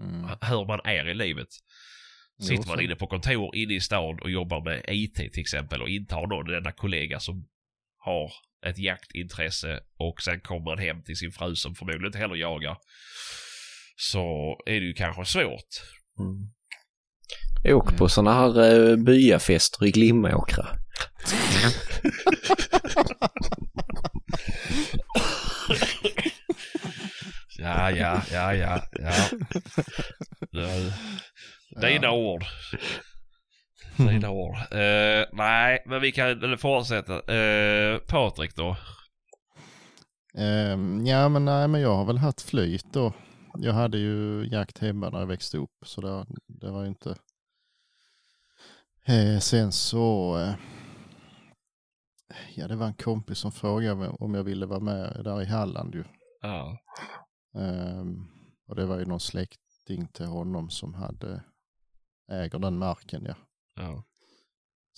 Mm. hur man är i livet. Jo, Sitter man inne på kontor inne i stan och jobbar med IT till exempel och inte har någon enda kollega som har ett jaktintresse och sen kommer man hem till sin fru som förmodligen inte heller jagar. Så är det ju kanske svårt. Mm. Jag åker på sådana här uh, byafester i Glimåkra. Ja, ja, ja, ja, ja. Ja, Dina ord. Dina ord. Eh, nej, men vi kan väl fortsätta. Uh, Patrik då? Ehm, ja, men nej, men jag har väl haft flyt då. Jag hade ju jakt hemma när jag växte upp, så det, det var ju inte... Eh, sen så... Eh, ja, det var en kompis som frågade om jag ville vara med där i Halland ju. Ja. Ehm, och det var ju någon släkting till honom som hade äger den marken ja. Ja.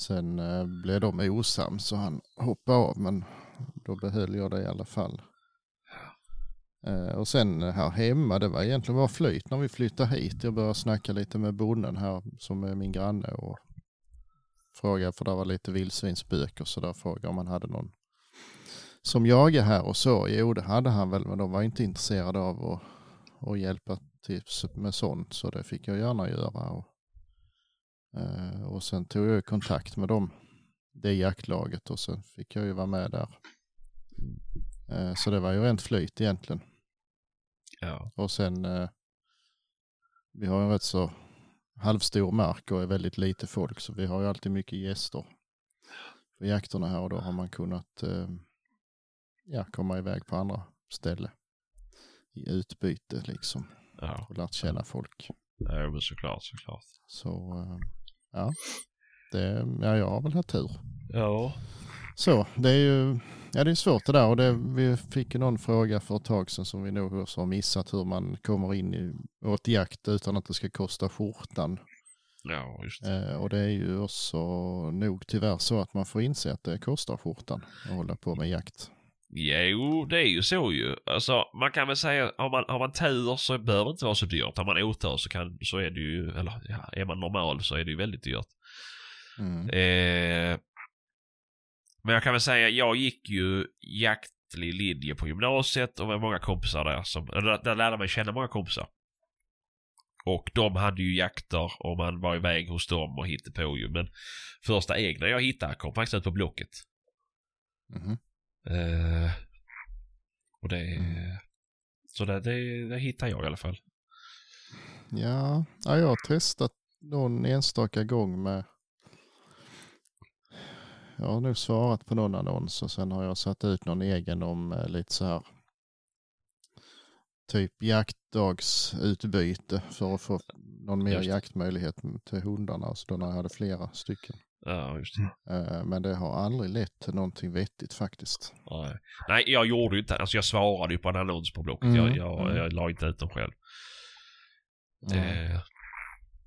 Sen eh, blev de osams så han hoppade av men då behöll jag det i alla fall. Eh, och sen här hemma, det var egentligen bara flyt när vi flyttade hit. Jag började snacka lite med bonden här som är min granne och frågade för det var lite vildsvinsbök och så där frågade om han hade någon som jagar här och så. Jo det hade han väl men de var inte intresserade av att, att hjälpa till med sånt så det fick jag gärna göra. Och, eh, och sen tog jag kontakt med dem, det jaktlaget och sen fick jag ju vara med där. Eh, så det var ju rent flyt egentligen. Ja. Och sen, eh, vi har en rätt så halvstor mark och är väldigt lite folk så vi har ju alltid mycket gäster på jakterna här och då har man kunnat eh, ja, komma iväg på andra ställen i utbyte liksom Ja. och lärt känna folk. Ja, men såklart, såklart. Så eh, ja, det, ja, jag har väl haft tur. Ja. Så det är ju ja, det är svårt det där och det, vi fick någon fråga för ett tag sedan som vi nog också har missat hur man kommer in i åt jakt utan att det ska kosta skjortan. Ja, just det. Eh, och det är ju också nog tyvärr så att man får inse att det kostar skjortan att hålla på med jakt. Jo, det är ju så ju. Alltså, man kan väl säga, har man, har man tur så behöver det inte vara så dyrt. Har man otur så, kan, så är det ju, eller ja, är man normal så är det ju väldigt dyrt. Mm. Eh, men jag kan väl säga, jag gick ju jaktlig linje på gymnasiet och var många kompisar där. Som, eller där lärde man känna många kompisar. Och de hade ju jakter och man var iväg hos dem och hittade på ju. Men första egna jag hittade kom faktiskt ut på Blocket. Mhm. Eh, och det... Mm. Så det, det, det hittade jag i alla fall. Ja, ja, jag har testat någon enstaka gång med jag har nog svarat på någon annons och sen har jag satt ut någon egen om eh, lite så här typ jaktdagsutbyte för att få någon mer jaktmöjlighet till hundarna. Alltså då när jag hade flera stycken. Ja, just det. Eh, Men det har aldrig lett till någonting vettigt faktiskt. Nej. Nej, jag gjorde ju inte, alltså jag svarade ju på en annons på Blocket. Mm, Jag, jag, mm. jag la inte ut dem själv. Mm. Eh,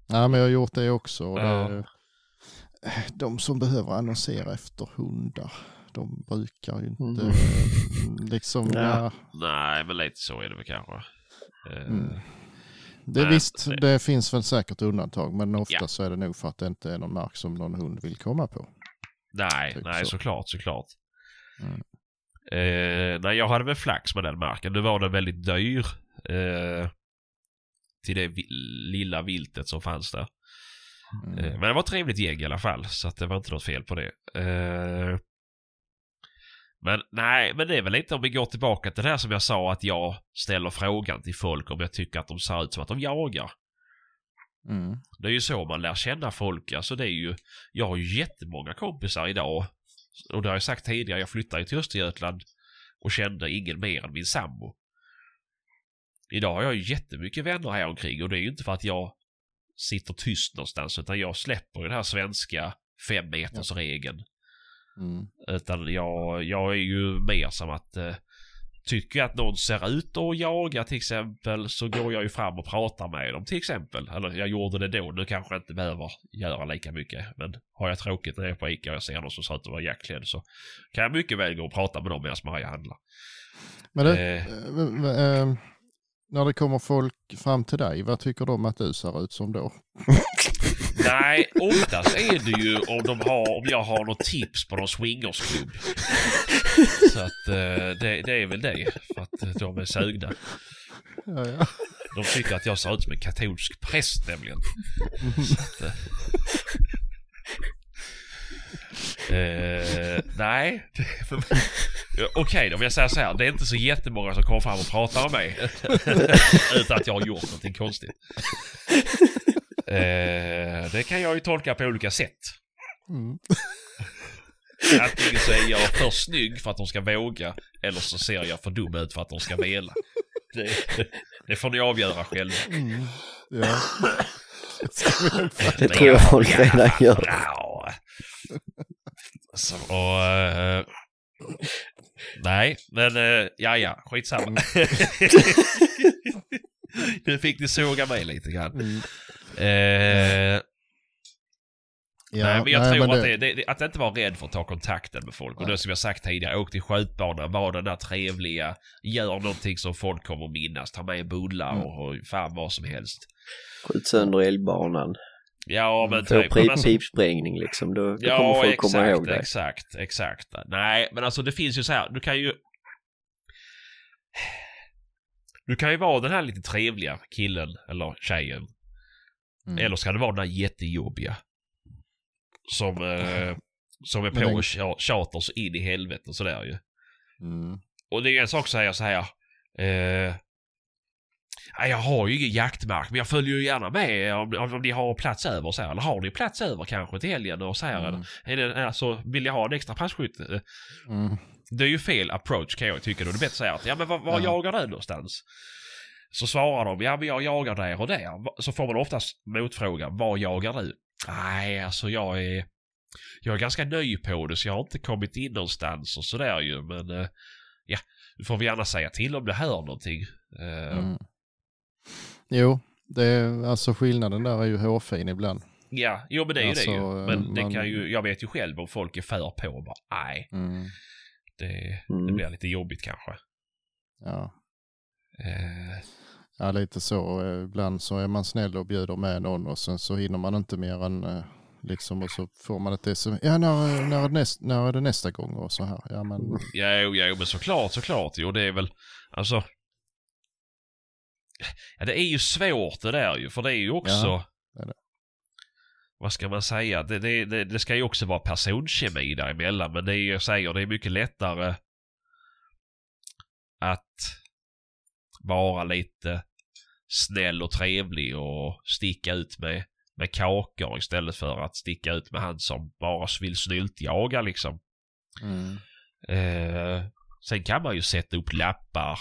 Ja, men jag har gjort det också. Och Ja. det, de som behöver annonsera efter hundar, de brukar ju inte Mm. eh, liksom... Ja. Ja. nej, men lite så är det väl kanske. Eh, Mm. Det, Nej, visst, det- det finns väl säkert undantag, men ofta Ja. så är det nog för att det inte är någon mark som någon hund vill komma på. Nej, Typ nej så. såklart, såklart. Mm. Eh, nej, jag hade väl flax med den marken. Nu var den väldigt dyr. Eh, till det lilla viltet som fanns där. Mm. Eh, men det var ett trevligt gäng i alla fall, så att det var inte något fel på det. Eh, men nej, men det är väl lite om vi går tillbaka till det här som jag sa att jag ställer frågan till folk om jag tycker att de ser ut som att de jagar. Mm. Det är ju så man lär känna folk. Alltså det är ju, jag har ju jättemånga kompisar idag. Och det har jag sagt tidigare, jag flyttade ju till Östergötland och kände ingen mer än min sambo. Idag har jag ju jättemycket vänner här omkring och det är ju inte för att jag sitter tyst någonstans utan jag släpper ju den här svenska fem meters regeln. Mm. Utan jag, jag är ju mer som att eh, Tycker jag att någon ser ut att jaga till exempel så går jag ju fram och pratar med dem till exempel. Eller jag gjorde det då, nu kanske jag inte behöver göra lika mycket. Men har jag tråkigt när jag är på Ica och jag ser någon som ser ut att vara jaktklädd så kan jag mycket väl gå och prata med dem medan Maja handlar. Men det, Eh. Eh, eh, när det kommer folk fram till dig, vad tycker de att du ser ut som då? Nej, oftast är det ju om, de har, om jag har något tips på någon swingersklubb. Så att eh, det, det är väl det. För att eh, de är sugna. Ja, ja. De tycker att jag ser ut som en katolsk präst nämligen. Så att, eh, nej. Okej då, om jag säger så här. Det är inte så jättemånga som kommer fram och pratar med mig. Utan att jag har gjort någonting konstigt. Eh, det kan jag ju tolka på olika sätt. Mm. Antingen så är jag för snygg för att de ska våga eller så ser jag för dum ut för att de ska vela. Det, det får ni avgöra själva. Mm. Ja. Det tror jag folk redan gör. Ja. Så, och, eh, nej, men uh, ja, ja, skitsamma. nu fick ni såga mig lite grann. Mm. Eh, Ja, nej, men jag nej, tror men att, det, det, att inte vara rädd för att ta kontakten med folk. Och det som jag sagt tidigare, åk till skjutbanan, var den där trevliga, gör någonting som folk kommer minnas. Ta med bullar Mm. och, och fan vad som helst. Skjut sönder älgbanan. Ja, men Få typ, men pip, alltså- pipsprängning liksom. Då, då kommer Ja, folk komma exakt, ihåg det. exakt, exakt. Nej, men alltså det finns ju så här, du kan ju... Du kan ju vara den här lite trevliga killen eller tjejen. Mm. Eller ska det vara den här jättejobbiga. Som, eh, som är på och tja- tjatar så in i helvete och sådär ju. Mm. Och det är ju en sak att säga så här. Eh, "Nej, jag har ju ingen jaktmark men jag följer ju gärna med om, om, om ni har plats över så här. Eller har ni plats över kanske till helgen och så här. Mm. Är det, alltså, vill jag ha en extra passkytt? Mm. Det är ju fel approach kan jag tycka. Då är det bättre att säga att ja men var, var Ja. jagar du någonstans? Så svarar de ja men jag jagar där och där. Så får man oftast motfrågan var jagar du? Nej alltså jag är jag är ganska ny på det så jag har inte kommit in någonstans och sådär ju men eh, ja du får vi gärna säga till om du hör någonting. Eh, Mm. Jo, det är, alltså skillnaden där är ju hårfin ibland. Ja, jo men det är ju Alltså, det ju. Men det man- kan ju, jag vet ju själv om folk är för på och bara nej Mm. det, det Mm. blir lite jobbigt kanske. Ja. Eh, ja, lite så. Ibland så är man snäll och bjuder med någon och sen så hinner man inte mer än eh, liksom och så får man ett sms. Ja, när, när, är det näst, när är det nästa gång och så här. Ja, men Ja, jo, jo, men såklart, såklart. Jo, det är väl, alltså... Ja, det är ju svårt det där ju, för det är ju också... Ja, det är det. Vad ska man säga? Det, det, det, ska ju också vara personkemi däremellan, men det är ju, jag säger, det är mycket lättare att vara lite snäll och trevlig och sticka ut med, med kakor istället för att sticka ut med han som bara vill snyltjaga liksom. mm. Eh, sen kan man ju sätta upp lappar.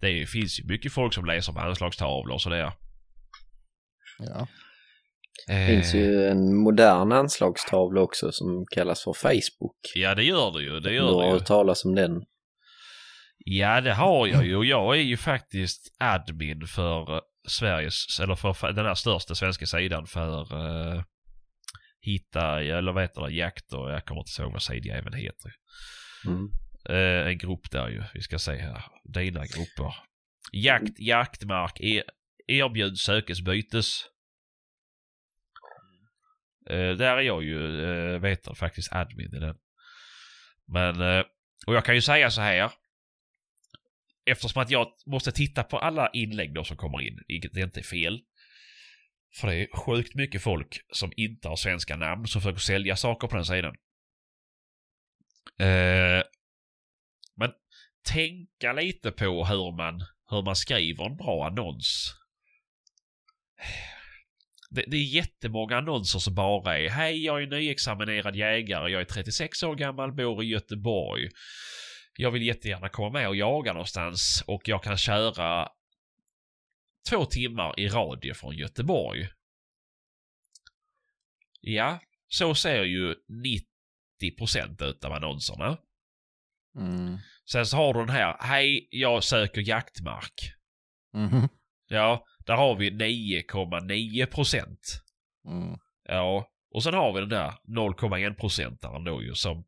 Det finns ju mycket folk som läser på anslagstavlor och sådär. ja. Det Eh, finns ju en modern anslagstavla också som kallas för Facebook. Ja, det gör det ju. Det Du gör har det ju. hört talas om den. Ja, det har jag ju. Jag är ju faktiskt admin för eh, Sveriges, eller för för den här största svenska sidan för uh, hitta, eller vad heter det, jakt och jag kommer inte ihåg vad sidjäveln heter. Mm. Eh, en grupp där ju. Vi ska se här. Dina grupper. Jakt, jaktmark, er, erbjud, sökes, bytes. Eh, där är jag ju, eh, vet jag faktiskt admin i den. Men, eh, och jag kan ju säga så här. Eftersom att jag måste titta på alla inlägg då som kommer in, vilket inte är fel. För det är sjukt mycket folk som inte har svenska namn som försöker sälja saker på den sidan. Eh, tänka lite på hur man, hur man skriver en bra annons. Det, det är jättemånga annonser som bara är Hej, jag är nyexaminerad jägare, jag är 36 år gammal, bor i Göteborg. Jag vill jättegärna komma med och jaga någonstans och jag kan köra två timmar i radio från Göteborg. Ja, så ser ju 90% utav annonserna. Mm. Sen så har du den här, hej, jag söker jaktmark. Mhm. Ja, där har vi 9,9 procent. Mm. Ja, och sen har vi den där 0,1 procentaren då ju som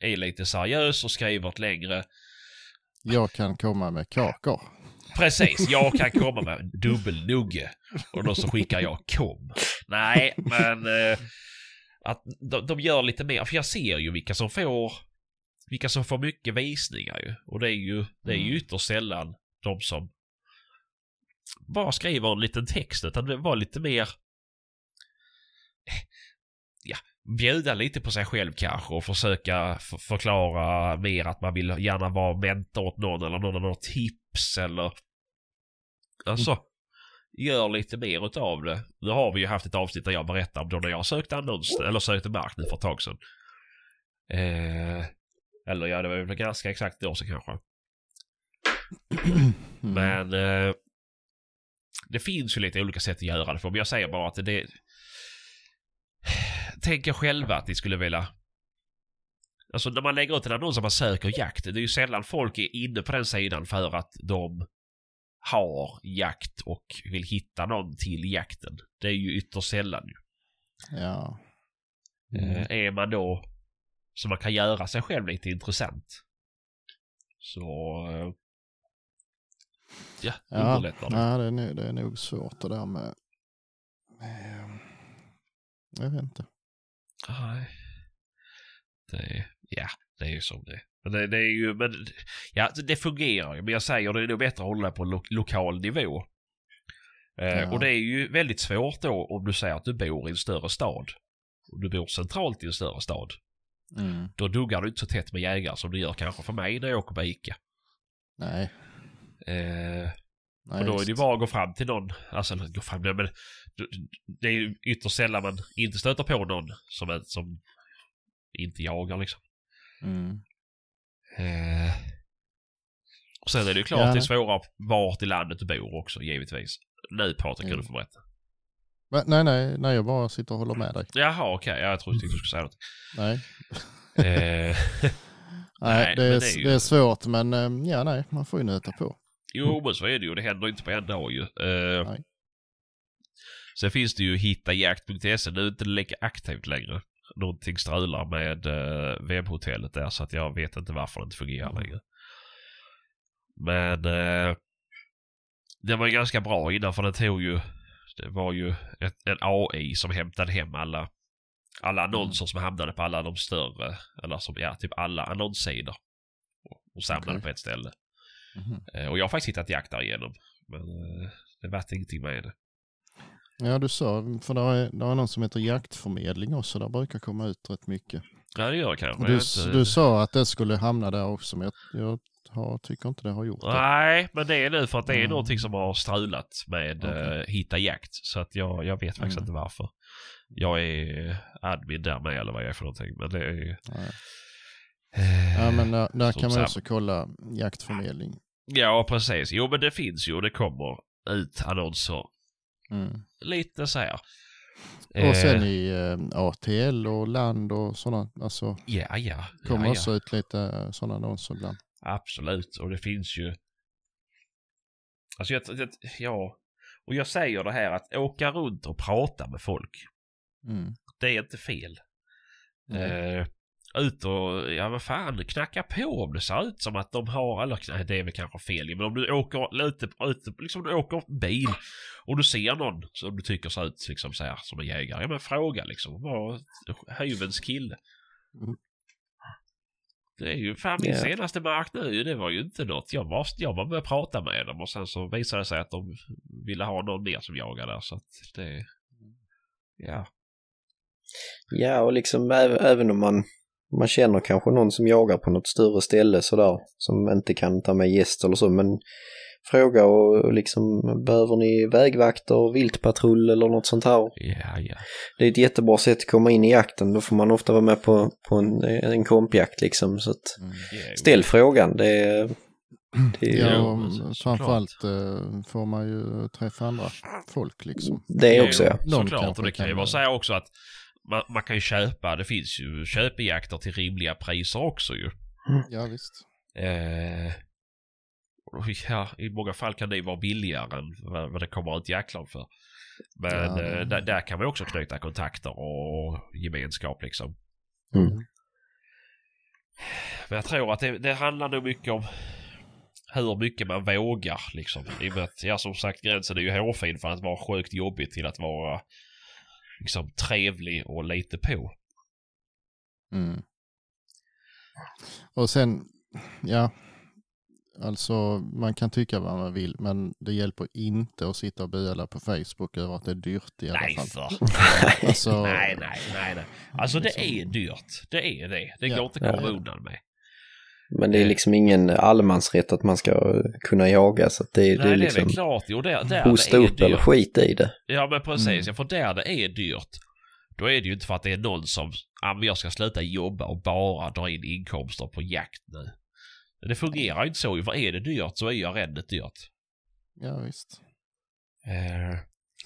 är lite seriös och skriver ett längre. Jag kan komma med kakor. Precis, jag kan komma med en dubbelnugge. Och då så skickar jag kom. Nej, men eh, att de, de gör lite mer, för jag ser ju vilka som får vilka som får mycket visningar ju. Och det är ju, det är ju Mm. ytterst sällan de som bara skriver en liten text utan det var lite mer ja, bjuda lite på sig själv kanske och försöka förklara mer att man vill gärna vara mentor åt någon eller någon har några tips eller alltså gör lite mer utav det. Nu har vi ju haft ett avsnitt där jag berättar om då när jag sökte annons, eller sökte mark nu för ett tag sedan. Eh, eller ja, det var väl ganska exakt ett år sedan kanske. Mm. Men eh, det finns ju lite olika sätt att göra det på. Men jag säger bara att det... Tänk er själva att ni skulle vilja... Alltså när man lägger ut en annons och man söker jakt. Det är ju sällan folk är inne på den sidan för att de har jakt och vill hitta någon till jakten. Det är ju ytterst sällan ju. Ja. Eh, är man då så man kan göra sig själv lite intressant. Så... Eh, ja, underlättar det. ja det, är det är nog svårt det där med... med jag vet inte. Nej. Det, ja, det är ju som det är. Men det, det är ju, men ja, det fungerar ju. Men jag säger det är nog bättre att hålla på lo lokal nivå. Eh, Ja. Och det är ju väldigt svårt då om du säger att du bor i en större stad. Om du bor centralt i en större stad. Mm. Då duggar du inte så tätt med jägare som du gör kanske för mig när jag åker på Ica. Nej. Eh, Nej och då är det ju bara att gå fram till någon. Alltså gå fram, men det är ju ytterst sällan man inte stöter på någon som, är, som inte jagar liksom. Mm. Eh, och sen är det ju klart Ja. det är svårare vart i landet du bor också givetvis. Nu Patrik kan Jo. du få berätta. Va? Nej, nej, nej, jag bara sitter och håller med dig. Jaha okej, ja, jag trodde du skulle säga något. Nej, Eh, nej, Nej, det, men är, det är ju- det är svårt men eh, ja, nej, man får ju nöta på. jo men så är det ju, det händer inte på en dag ju. Eh, Nej. sen finns det ju hittajakt.se, nu är inte lika aktivt längre. Någonting strular med eh, webbhotellet där så att jag vet inte varför det inte fungerar Mm. längre. Men eh, det var ju ganska bra innan för det tog ju, det var ju ett, en AI som hämtade hem alla, alla annonser som hamnade på alla de större, eller som, ja, typ alla annonssidor. Och, och samlade Okej. på ett ställe. Eh, och jag har faktiskt hittat jakt därigenom. Men eh, det vart ingenting med det. Ja, du sa, för det är, det är någon som heter jaktförmedling också, där brukar komma ut rätt mycket. Ja det gör jag kanske. Du, inte- du sa att det skulle hamna där också, men jag, jag har, tycker inte det har gjort det. Nej, men det är nu för att det är Mm. någonting som har strulat med Okej. eh, hitta jakt. Så att jag, jag vet faktiskt Mm. inte varför. Jag är admin där med eller vad jag är för någonting. Men det är... Nej. eh, Ja, men där, där kan man sam- också kolla jaktförmedling. Ja, precis. Jo, men det finns ju och det kommer ut annonser. Mm. Lite så här. Och sen Eh, i eh, ATL och land och sådana, alltså Ja, ja. kommer ja, ja. också ut lite sådana annonser ibland. Absolut, och det finns ju... Alltså jag, jag, ja, och jag säger det här att åka runt och prata med folk, Mm. det är inte fel. Nej. Eh, ut och, ja vad fan, knacka på om det ser ut som att de har, eller det är väl kanske fel men om du åker ute, ute liksom du åker bil och du ser någon som du tycker ser ut liksom så här som en jägare, ja men fråga liksom, vad, hyvens kille. Mm. Det är ju fan min Ja. senaste mark nu, det var ju inte något. Jag var, jag var med och pratade med dem och sen så visade det sig att de ville ha någon mer som jagar där så att det... Ja. Ja, och liksom även om man, man känner kanske någon som jagar på något större ställe sådär, som inte kan ta med gäst eller så, men fråga och, liksom, behöver ni vägvakter, viltpatrull eller något sånt här? Ja, ja. Det är ett jättebra sätt att komma in i jakten, då får man ofta vara med på, på en, en kompjakt liksom, så att Mm. ställ frågan, det är... Det är Ja, och framförallt eh, får man ju träffa andra folk liksom. det är också ja. Såklart, och det kan ju vara så här också att man, man kan ju köpa, det finns ju köpejakter till rimliga priser också ju. Ja visst. Eh, och ja, i många fall kan det vara billigare än vad, vad det kommer ut jaktlag för. Men Ja, eh, där, där kan man också knyta kontakter och gemenskap liksom. Mm. Men jag tror att det, det handlar nog mycket om hur mycket man vågar liksom. I och med att, ja som sagt gränsen är ju hårfin för att vara sjukt jobbig till att vara liksom trevlig och lite på. Mm. Och sen, ja, alltså man kan tycka vad man vill, men det hjälper inte att sitta och böla på Facebook över att det är dyrt i alla Nej fall. för. Alltså, Nej, nej, nej, nej. Alltså det liksom- är dyrt. Det är det. Det Ja. går inte att komma Ja. undan med. Men det är liksom ingen allemansrätt att man ska kunna jaga så det, Nej, det är det är liksom klart. Jo, där, där hosta det är upp eller dyrt. skit i det. Ja, men precis. Mm. För där det är dyrt, då är det ju inte för att det är någon som, ja men jag ska sluta jobba och bara dra in inkomster på jakt nu. Det fungerar ju inte så. För är det dyrt så är ju arrendet dyrt. Ja, visst. Eh,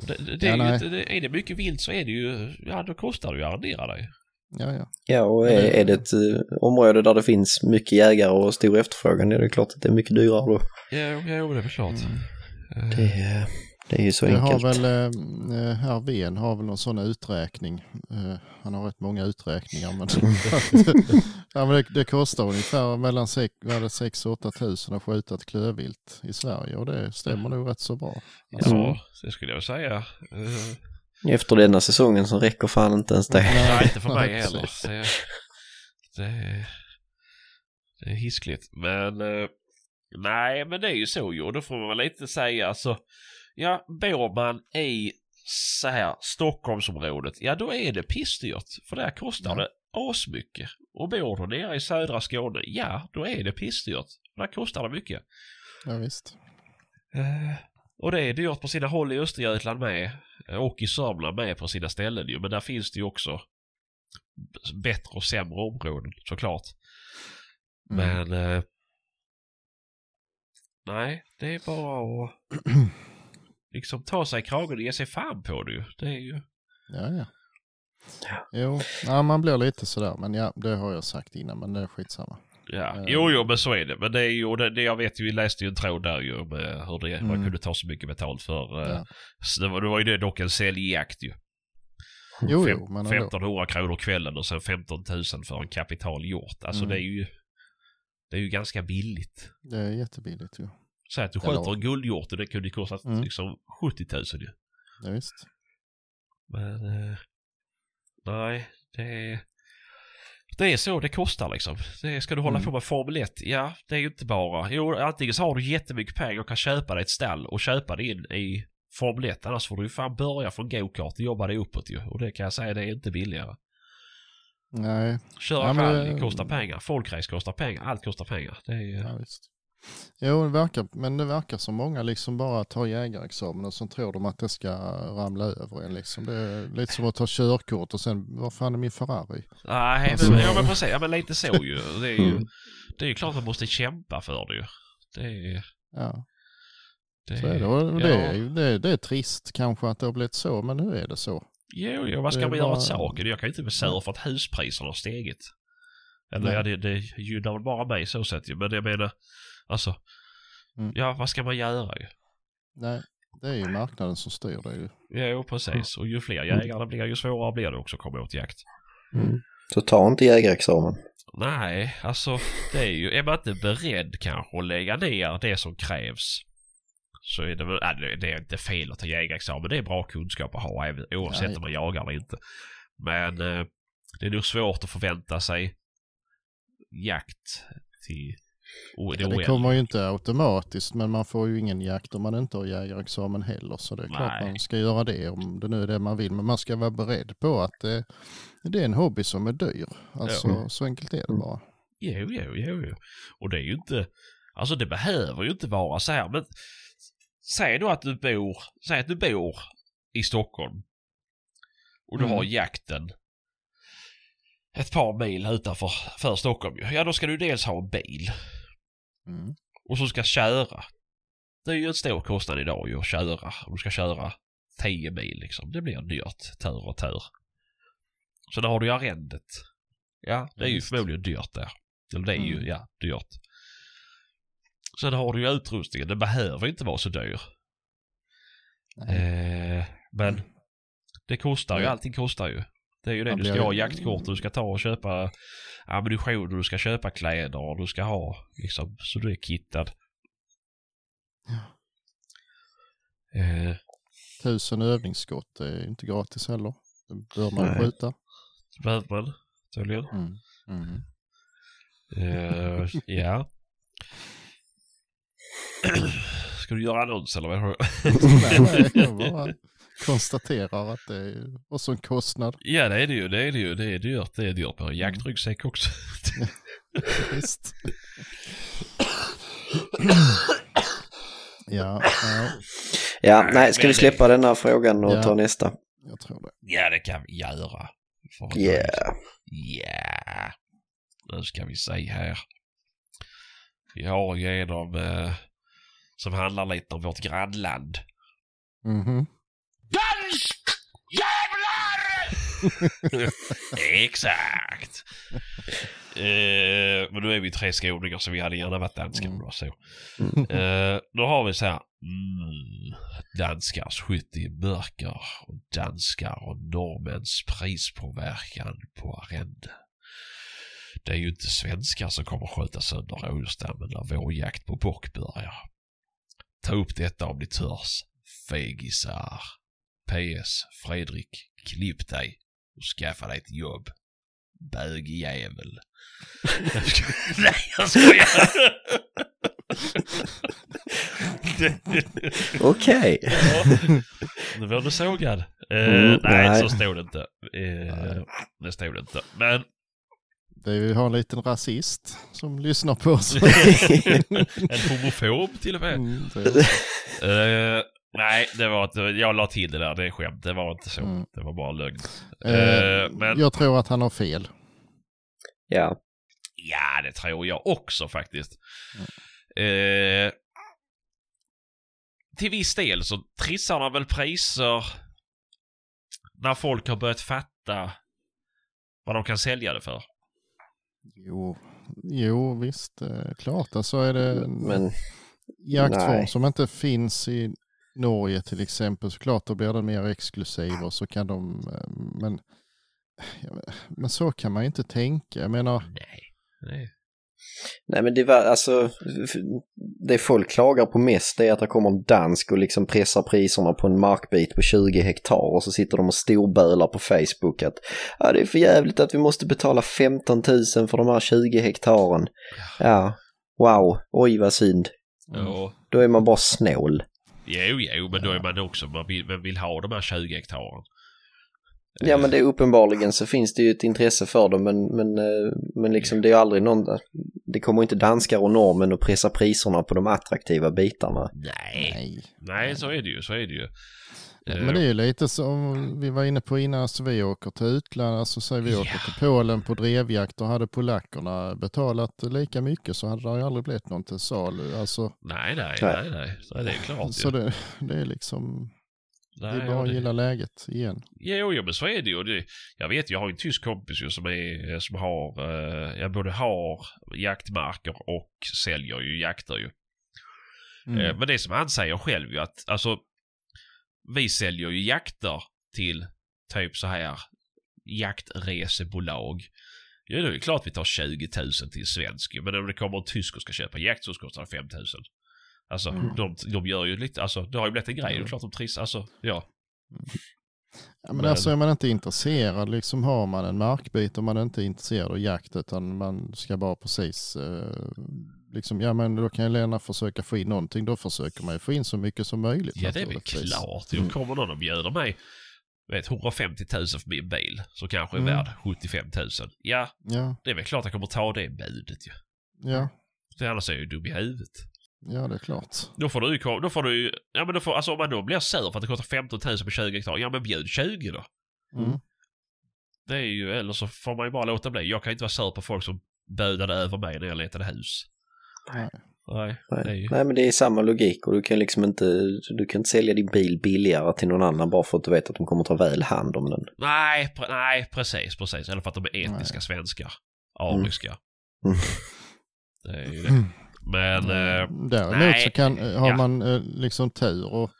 det, det, det Ja, är, ju det, är det mycket vilt så är det ju, ja då kostar det ju att arrendera dig. Ja, ja. Ja, och är, är det ett eh, område där det finns mycket jägare och stor efterfrågan, är det klart att det är mycket dyrare då. Ja, ja det är väl klart. Mm. Eh, Det, är- det är ju så Det har enkelt. väl, eh, herr Ven har väl någon sån uträkning. Eh, han har rätt många uträkningar. Men, ja, men det, det kostar ungefär mellan 6 och 8 tusen att skjuta ett klövvilt i Sverige och det stämmer nog rätt så bra. Alltså, Ja, det skulle jag säga. Eh, Efter denna säsongen så räcker fan inte ens det. Nej, inte för mig heller. Det, det, det är hiskligt. Men eh, nej, men det är ju så ju. Då får man väl lite säga alltså. Ja, bor man i så här Stockholmsområdet, ja då är det pissdyrt. För där kostar Ja. det asmycket. Och bor du nere i södra Skåne, ja då är det pissdyrt. För där kostar det mycket. ja, visst. Och det är dyrt på sina håll i Östergötland med. Och i Sörmland med på sina ställen ju. Men där finns det ju också bättre och sämre områden såklart. Mm. Men... Eh, nej, det är bara att liksom ta sig i kragen och ge sig fan på det ju. Det är ju... Ja, ja. Jo, ja, man blir lite sådär, men ja, det har jag sagt innan, men det är skitsamma. Ja, Eh. jo, jo, men så är det. Men det är ju, det, det jag vet ju, vi läste ju en tråd där ju med hur det, man Mm. kunde ta så mycket betalt för. eh, Ja. så det, var, det var ju det dock en säljjakt ju. Jo, Fem- jo, men ändå. 1500 kronor kvällen och sen 15 000 för en kapital hjort. Alltså Mm. det är ju det är ju ganska billigt. Det är jättebilligt ju. Säg att du Eller- skjuter en guldhjort och det kunde ju kosta Mm. liksom 70 000 ju. Ja, visst. Men eh, nej, det är, det är så det kostar liksom. Det ska du hålla Mm. på med Formel 1? Ja, det är ju inte bara. Jo, antingen så har du jättemycket pengar och kan köpa dig ett stall och köpa det in i Formel 1. Annars får du ju fan börja från go-kart och jobba dig uppåt ju. Och det kan jag säga, det är inte billigare. Nej, Köra Ja, men rally kostar pengar, folkrace kostar pengar, allt kostar pengar. Det är ju... ja, visst. Jo, det verkar, men det verkar som många liksom bara tar jägarexamen och så tror de att det ska ramla över en liksom. Det är lite som att ta körkort och sen, vad fan är min Ferrari? Nej, Alltså- men, ja, men precis, ja, men lite så ju. Det är ju, Mm. det är ju klart att man måste kämpa för det ju. Det är... Ja, Det så är det. Och det, ja. ju- det, det är trist kanske att det har blivit så, men nu är det så. Jo, jo, vad ska Det man göra bara- åt saken? Jag kan ju inte bli sur för att huspriserna har stigit. Eller Nej. ja, det, det gynnar väl bara mig så sett ju. Men jag menar, alltså. Mm. Ja, vad ska man göra ju? Nej, det är ju marknaden som styr det ju. Jo, precis. Och ju fler jägare det blir, ju svårare blir det också att komma åt jakt. Mm. Så ta inte jägarexamen. Nej, alltså det är ju, är man inte beredd kanske att lägga ner det som krävs så är det väl, äh, det- det är inte fel att ta jägarexamen. Det är bra kunskap att ha även, oavsett Nej. om man jagar eller inte. Men eh, det är nog svårt att förvänta sig jakt till o- det Det kommer ju inte automatiskt, men man får ju ingen jakt om man inte har jägarexamen heller. Så det är klart Nej. man ska göra det om det nu är det man vill. Men man ska vara beredd på att det, det är en hobby som är dyr. Alltså Ja. så enkelt är det bara. Jo, jo, jo, jo. Och det är ju inte, alltså det behöver ju inte vara så här men säg då att du bor, säg att du bor i Stockholm och du Mm. har jakten ett par mil utanför för Stockholm. Ja, då ska du dels ha en bil Mm. och så ska köra. Det är ju en stor kostnad idag ju att köra. Om du ska köra 10 mil liksom. Det blir dyrt, tur och tur. Så där har du ju arrendet. Ja, det är ju förmodligen dyrt där. Eller det är ju, Mm. ja, dyrt. Sen har du ju utrustningen. Den behöver inte vara så dyr. Eh, men det kostar ju, allting kostar ju. Det är ju det, du ska ha jaktkort, du ska ta och köpa ammunition, du ska köpa kläder och du ska ha liksom, så du är kittad. Eh, Tusen övningsskott är inte gratis heller. Det bör man Nej. skjuta. det behöver man tydligen. Mm. Mm. Eh, ja. Ska du göra annons eller vad? nej, konstaterar att det är också en kostnad. ja det är det ju, det är det ju. Det är dyrt, det är dyrt. med Jaktryggsäck också. Visst. ja, ja, Ja, nej, ska vi släppa den här frågan och Ja. ta nästa? jag tror det. Ja, det kan vi göra. Yeah. Ja. Nu ska vi se här. Vi har ju en om, eh, som handlar lite om vårt grannland. Mhm. Dansk! Jävlar! Exakt. Eh, men nu är vi tre skåningar så vi hade gärna varit danskar det var så. Eh, då har vi så här. Mm, danskars skytte i mörker och danskar och norrmäns prispåverkan på arrende. Det är ju inte svenskar som kommer sköta sönder rådjursstammen när vår jakt på bock börjar. Ta upp detta om ni törs. Fegisar. PS. Fredrik. Klipp dig och skaffa dig ett jobb. Bögjävel. Nej, jag skojar. Okej. Ja, nu var du sågad. Eh, Mm, nej, nej. så stod det inte. Eh, det stod det inte. Men Det är, vi har en liten rasist som lyssnar på oss. en homofob till och med. Mm, Eh, nej, det var inte, jag la till det där. Det är skämt. Det var inte så. Mm. Det var bara lögn. Eh, Eh, men Jag tror att han har fel. Ja. ja, det tror jag också faktiskt. Eh, till viss del så trissar de väl priser när folk har börjat fatta vad de kan sälja det för. Jo, jo visst, eh, klart. Alltså är det en Men jaktform nej. som inte finns i Norge till exempel så klart då blir den mer exklusiv och så kan de, eh, men, men- så kan man ju inte tänka. Jag menar, Nej. Nej. Nej men det var alltså, det folk klagar på mest är att det kommer en dansk och liksom pressar priserna på en markbit på 20 hektar och så sitter de och storbölar på Facebook att ja, det är för jävligt att vi måste betala 15 000 för de här 20 hektaren. Ja, wow, oj vad synd. Ja. Då är man bara snål. Jo, jo, men då är man också, man vill, man vill ha de här 20 hektaren. Ja men det är uppenbarligen så finns det ju ett intresse för dem men, men, eh, men liksom det är ju aldrig någon, det kommer inte danskar och norrmän att pressa priserna på de attraktiva bitarna. Nej. nej. Nej, så är det ju, så är det ju. Eh, Men det är ju lite som vi var inne på innan, alltså vi åker till utlandet, alltså säg vi åker Ja. till Polen på drevjakt och hade polackerna betalat lika mycket så hade det ju aldrig blivit någon till salu. Alltså, Nej, nej, Nej. nej, nej. Så är det klart så det, det är liksom, det Nej, är bara att det- gilla läget igen. Jo, jo, men så är det ju. Det, jag vet, jag har en tysk kompis ju som, är, som har, eh, jag både har jaktmarker och säljer ju jakter ju. Mm. Eh, men det som han säger själv ju att, alltså, vi säljer ju jakter till typ så här jaktresebolag. Ja, det är ju klart vi tar 20 000 till svensk men om det kommer en tysk och ska köpa jakt så kostar det 5 000. Alltså, Mm. de, de gör ju lite, alltså det har ju blivit en grej. Det är klart de trissar, alltså, ja. Ja, men Men- alltså är man inte intresserad, liksom har man en markbit och man är inte intresserad av jakt utan man ska bara precis, eh, liksom, ja men då kan ju Lena försöka få in någonting, då försöker man ju få in så mycket som möjligt. Ja, det är väl klart. Jo, kommer någon och bjuder mig vet, 150 000 för min bil, så kanske är Mm. värd 75 000. Ja, Ja, det är väl klart jag kommer ta det budet ju. ja, För annars är jag ju dum i huvudet. ja det är klart. Då får du ju, då får du ju, ja men då får, alltså om man då blir sur för att det kostar 15 000 på 20 hektar, ja men bjud 20 då. Mm. Det är ju, eller så får man ju bara låta bli. Jag kan inte vara sur på folk som bödade över mig när jag letade hus. Nej. Nej, Nej. Nej men det är samma logik och du kan liksom inte, du kan inte sälja din bil billigare till någon annan bara för att du vet att de kommer ta väl hand om den. Nej, pre- nej, precis, precis. Eller för att de är etniska Nej. svenskar. Ariska. Mm. Det är ju det. Mm. Men, eh, Däremot nej, så kan, eh, har ja. man liksom tur och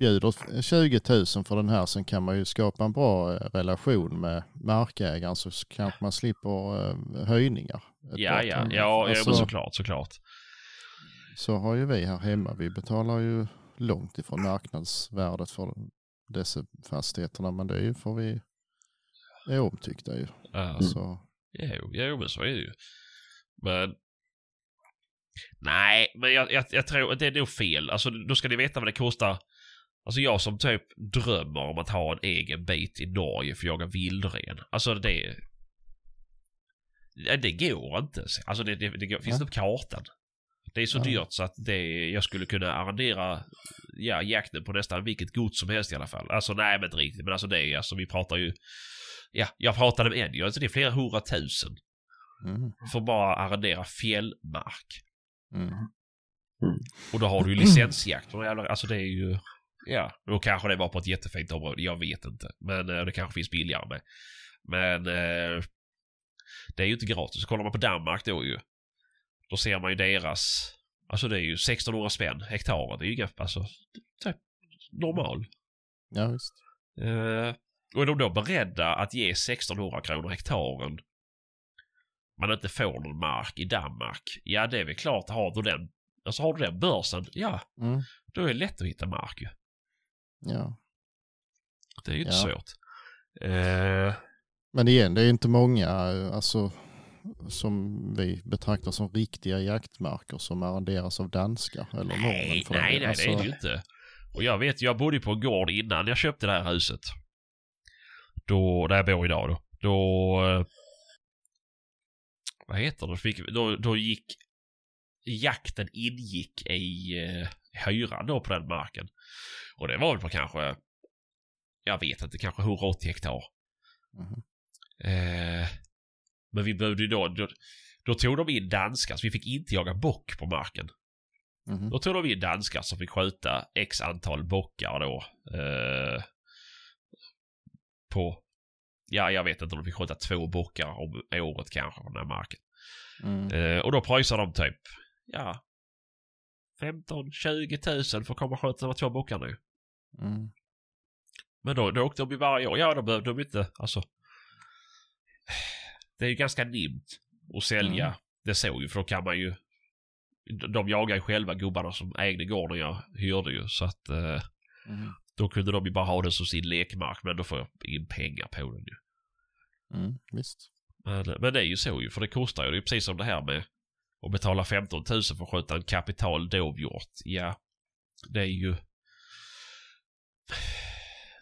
bjuder 20 000 för den här, sen kan man ju skapa en bra relation med markägaren så kanske man slipper höjningar. Ja, ja, ja, ja, Alltså, men såklart, såklart. Så har ju vi här hemma, vi betalar ju långt ifrån marknadsvärdet för dessa fastigheterna, men det är ju för vi är omtyckta ju. Ja, Så, Jo, jo, men så är det ju. Men... Nej, men jag, jag, jag tror att det är nog fel. Alltså, då ska ni veta vad det kostar. Alltså jag som typ drömmer om att ha en egen bit i Norge för att jaga vildren. Alltså det... Det går inte. Alltså det, det, det går, finns inte på kartan. Det är så Ja. dyrt så att det, jag skulle kunna arrendera ja, jakten på nästan vilket gods som helst i alla fall. Alltså nej men inte riktigt. Men alltså det är alltså vi pratar ju... Ja, jag pratade med en alltså det är flera hundratusen Mm. för bara arrendera fjällmark. Mm. Och då har du ju licensjakt. Alltså det är ju... Ja, då kanske det var på ett jättefint område. Jag vet inte. Men eh, det kanske finns billigare med. Men eh, det är ju inte gratis. Kollar man på Danmark då ju. Då ser man ju deras... Alltså det är ju 1600 spänn hektaren. Det är ju inga, alltså... Typ normal. Ja, visst. Eh, och är de då beredda att ge 1600 kronor hektaren man inte får någon mark i Danmark. Ja, det är väl klart. Har du den, alltså har du den börsen, ja, Mm. då är det lätt att hitta mark ju. Ja. Det är ju inte Ja. svårt. Eh, Men igen, det är inte många eh, alltså, som vi betraktar som riktiga jaktmarker som arrenderas av danskar eller nej, norrmän. nej, delen. nej, det är det ju inte. Och jag vet, jag bodde på en gård innan jag köpte det här huset. Då, där jag bor idag då. Då... eh, Vad heter det? Fick, då, då gick... Jakten ingick i eh, hyran då på den marken. Och det var väl på kanske... Jag vet inte, kanske 180 hektar. Mhm. Eh, men vi behövde ju då, då... Då tog de in danskar, så vi fick inte jaga bock på marken. Mhm. Då tog de in danskar som fick skjuta x antal bockar då. Eh, på, ja jag vet inte om de fick skjuta två bockar om året kanske på den här marken. Mm. Eh, och då pröjsar de typ, ja, 15-20 tusen för att komma och skjuta de två bockarna nu. Mm. Men då, då åkte de ju varje år. Ja, då behövde de inte, alltså. Det är ju ganska nimt att sälja. Mm. Det så ju, för då kan man ju. De jagar ju själva gubbarna som ägde gården jag hyrde ju. Så att eh, Mm. då kunde de ju bara ha den som sin lekmark. Men då får jag in pengar på den ju. Mm. Visst. Men, men det är ju så ju, för det kostar ju. Det är precis som det här med att betala 15 000 för att skjuta en kapital dovhjort. Ja, det är ju...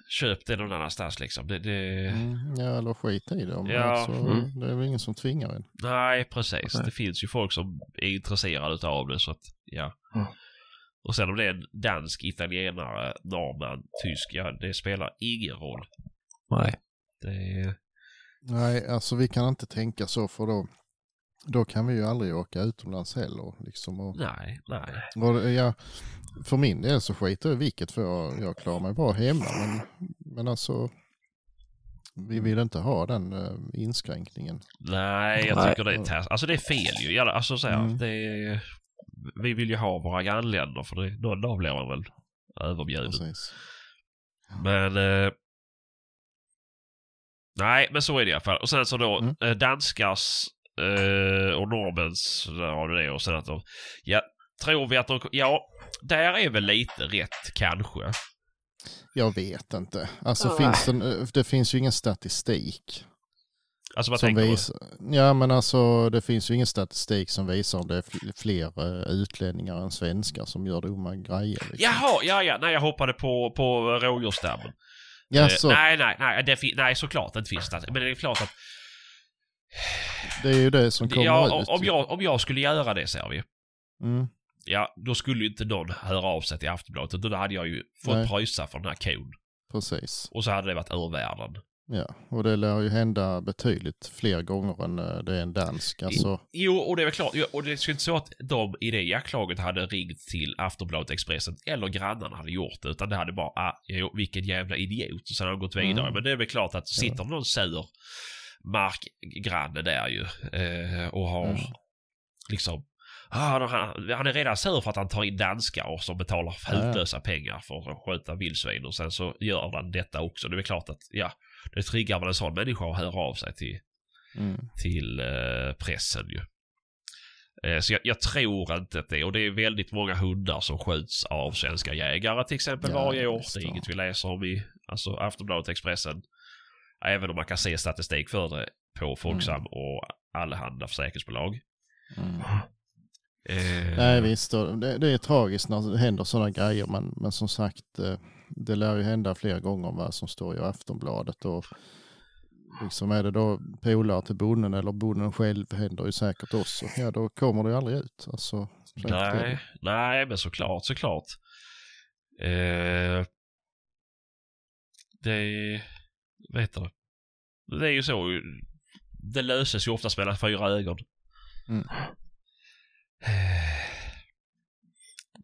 Köp det någon annanstans liksom. Det, det... Mm. Ja, eller skit i det. Om Ja. alltså, Mm. Det är väl ingen som tvingar en. Nej, precis. Nej. Det finns ju folk som är intresserade av det så att, ja. Mm. Och sen om det är en dansk, italienare, norrman, tysk, ja det spelar ingen roll. Nej. Det. Nej, alltså vi kan inte tänka så för då, då kan vi ju aldrig åka utomlands heller. Liksom, och, Nej, nej. och, ja, för min del så skiter jag i vilket för jag, jag klarar mig bra hemma. Men, men alltså, vi vill inte ha den eh, inskränkningen. Nej, jag Nej. tycker det är. Alltså det är fel ju. Alltså så här, Mm. det är... Vi vill ju ha våra grannländer för det, någon dag blir man väl överbjuden. Precis. Men... Eh, nej, men så är det i alla fall. Och sen så då Mm. eh, danskars eh, och norrmäns, där har du det och sen att de... Ja, tror vi att de... Ja, där är väl lite rätt kanske. Jag vet inte. Alltså Nej. finns det, det finns ju ingen statistik. Alltså vad som tänker du? visar, ja men alltså det finns ju ingen statistik som visar om det är fl- fler eh, utlänningar än svenskar som gör dumma grejer. Liksom. Jaha, ja, ja. Nej, jag hoppade på, på rådjursstammen. Ja, Eh, så, nej, nej, nej. Det nej, såklart det inte finns det. Men det är klart att... det är ju det som kommer Ja, ut. om, jag, om jag skulle göra det, ser vi. Mm, Ja, då skulle ju inte någon höra av sig till Aftonbladet. Då hade jag ju fått Nej. pröjsa för den här kon. precis. Och så hade det varit ur världen. Ja, och det lär ju hända betydligt fler gånger än eh, det är en dansk. Alltså, Jo, och det är väl klart. Och det är inte så att de i det jaktlaget hade ringt till Aftonbladet Expressen eller grannarna hade gjort det. Utan det hade bara, ah, vilken jävla idiot. Och sen har de gått vidare. Mm. Men det är väl klart att sitter någon sur markgranne där ju eh, och har Mm. liksom Ah, han, han är redan sur för att han tar in danskar och som betalar ja. hutlösa pengar för att skjuta vildsvin och sen så gör han detta också. Det är klart att, ja, det triggar väl en sån människa att höra av sig till, mm, till eh, pressen ju. Eh, så jag, jag tror inte att det, och det är väldigt många hundar som skjuts av svenska jägare till exempel Ja, varje år. Det är inget vi läser om i alltså Aftonbladet Expressen. Även om man kan se statistik för det på Folksam och allehanda försäkringsbolag. mm. Eh, Nej visst, det, det är tragiskt när det händer sådana grejer men, men som sagt eh, det lär ju hända fler gånger än vad som står i Aftonbladet och liksom är det då polare till bonden eller bonden själv händer ju säkert också. Ja, då kommer det ju aldrig ut. Alltså, är. Nej, nej, men såklart, såklart. Eh, det, vad heter det? Det är ju så. Det löses ju oftast mellan fyra ögon. Mm.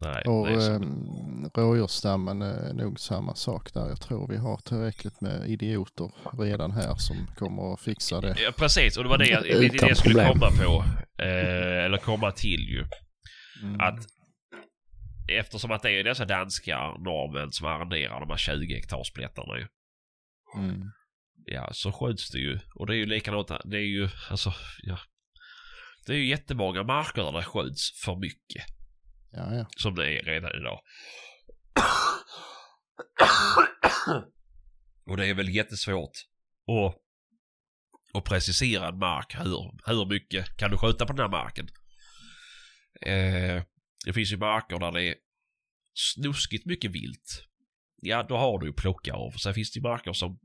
Nej, Och det är så. eh, rådjursstammen är nog samma sak där. Jag tror vi har tillräckligt med idioter redan här som kommer att fixa det. Ja, precis, och det var det jag, det, det Utan jag skulle komma på. Eh, eller komma till ju. Mm. Att eftersom att det är dessa danska norrmän som arrenderar de här 20 hektarsplättarna ju. Mm. Ja, så skjuts det ju. Och det är ju likadant. Det är ju, alltså, ja. Det är ju jättemånga marker där det skjuts för mycket. Ja, ja. Som det är redan idag. Och det är väl jättesvårt att, att precisera en mark. Hur, hur mycket kan du skjuta på den här marken? Eh, det finns ju marker där det är snuskigt mycket vilt. Ja, då har du ju plocka av. Sen finns det ju marker som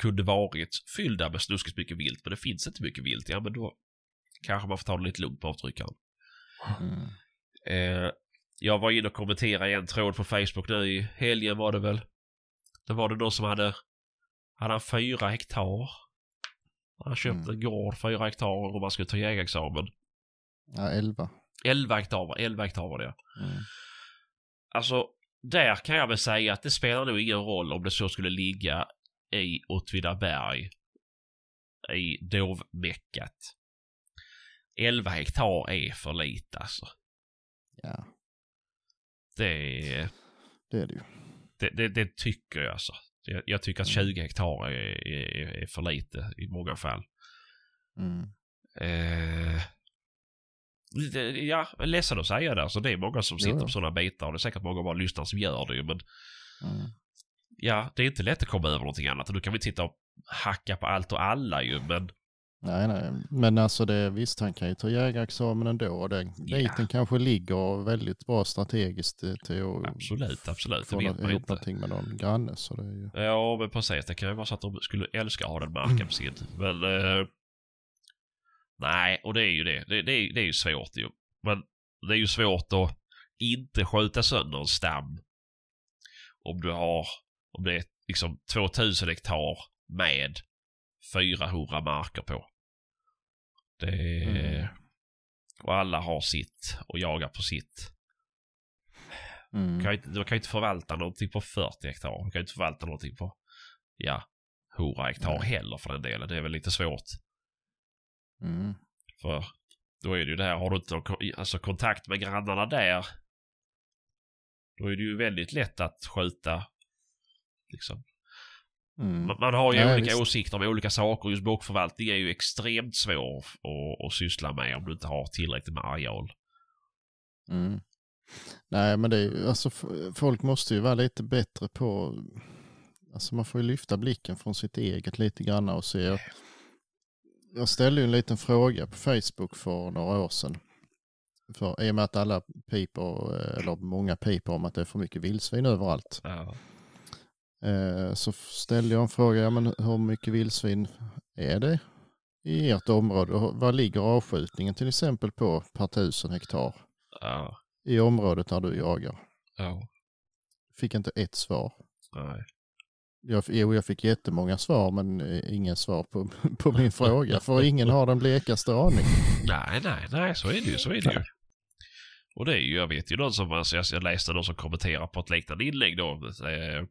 kunde varit fyllda med snuskigt mycket vilt, men det finns inte mycket vilt. Ja, men då kanske man får ta det lite lugnt på avtryckaren. Mm. Eh, jag var inne och kommenterade en tråd på Facebook nu i helgen var det väl. Då var det någon som hade, hade han fyra hektar. Han köpte Mm. en gård, fyra hektar och man skulle ta jägarexamen. ja, elva. 11 hektar, var- 11 hektar var det. Mm. Alltså, där kan jag väl säga att det spelar nog ingen roll om det så skulle ligga i Åtvidaberg. I dovmeckat. 11 hektar är för lite alltså. Ja, Det är... det är det ju. Det, det, det tycker jag alltså. Jag, jag tycker att 20 hektar är, är, är för lite i många fall. Mm. Eh, det, ja, ledsen att säga det. Alltså, det är många som sitter Jo, på sådana bitar och det är säkert många av våra lyssnare som gör det. Men Mm. Ja, det är inte lätt att komma över någonting annat. Och du kan väl sitta och hacka på allt och alla ju. Men Nej, nej. Men alltså det, visst, han kan ju ta jägarexamen ändå. Och den Ja. biten kanske ligger väldigt bra strategiskt till att absolut, absolut. Det vet man inte. någonting med någon granne. Så det är ju... Ja, men precis. Det kan ju vara så att de skulle älska att ha den marken på sin. Men... Eh, nej, och det är ju det. Det, det, är, det är ju svårt ju. Men det är ju svårt att inte skjuta sönder en stam. Om du har... Om det är liksom 2000 hektar med 400 marker på. Det är... Mm. Och alla har sitt och jagar på sitt. Mm. Du kan, ju inte, du kan ju inte förvalta någonting på 40 hektar. Du kan ju inte förvalta någonting på, ja, 100 hektar Nej. heller för den delen. Det är väl lite svårt. Mm. För då är det ju det här, har du inte alltså, kontakt med grannarna där. Då är det ju väldigt lätt att skjuta. Liksom. Mm. Man, man har ju Nej, olika visst. åsikter om olika saker. Just bockförvaltning är ju extremt svår att, att syssla med om du inte har tillräckligt med areal. Mm. Nej, men det är alltså folk måste ju vara lite bättre på, alltså man får ju lyfta blicken från sitt eget lite grann och se. Jag ställde ju en liten fråga på Facebook för några år sedan. För i och med att alla piper, eh, eller många piper om att det är för mycket vildsvin överallt. Ja. Eh, Så ställde jag en fråga, ja, men hur mycket vildsvin är det i ert område? Vad ligger avskjutningen till exempel på per tusen hektar Ja. i området där du jagar? Ja. Fick inte ett svar. Nej. Jag, jo, jag fick jättemånga svar men eh, ingen svar på, på min fråga. För ingen har den blekaste aning. Nej, nej, nej, så är det ju. Så är det ju. Och det är ju, jag vet ju någon som, alltså, jag- jag läste någon som kommenterar på ett liknande inlägg då. Eh,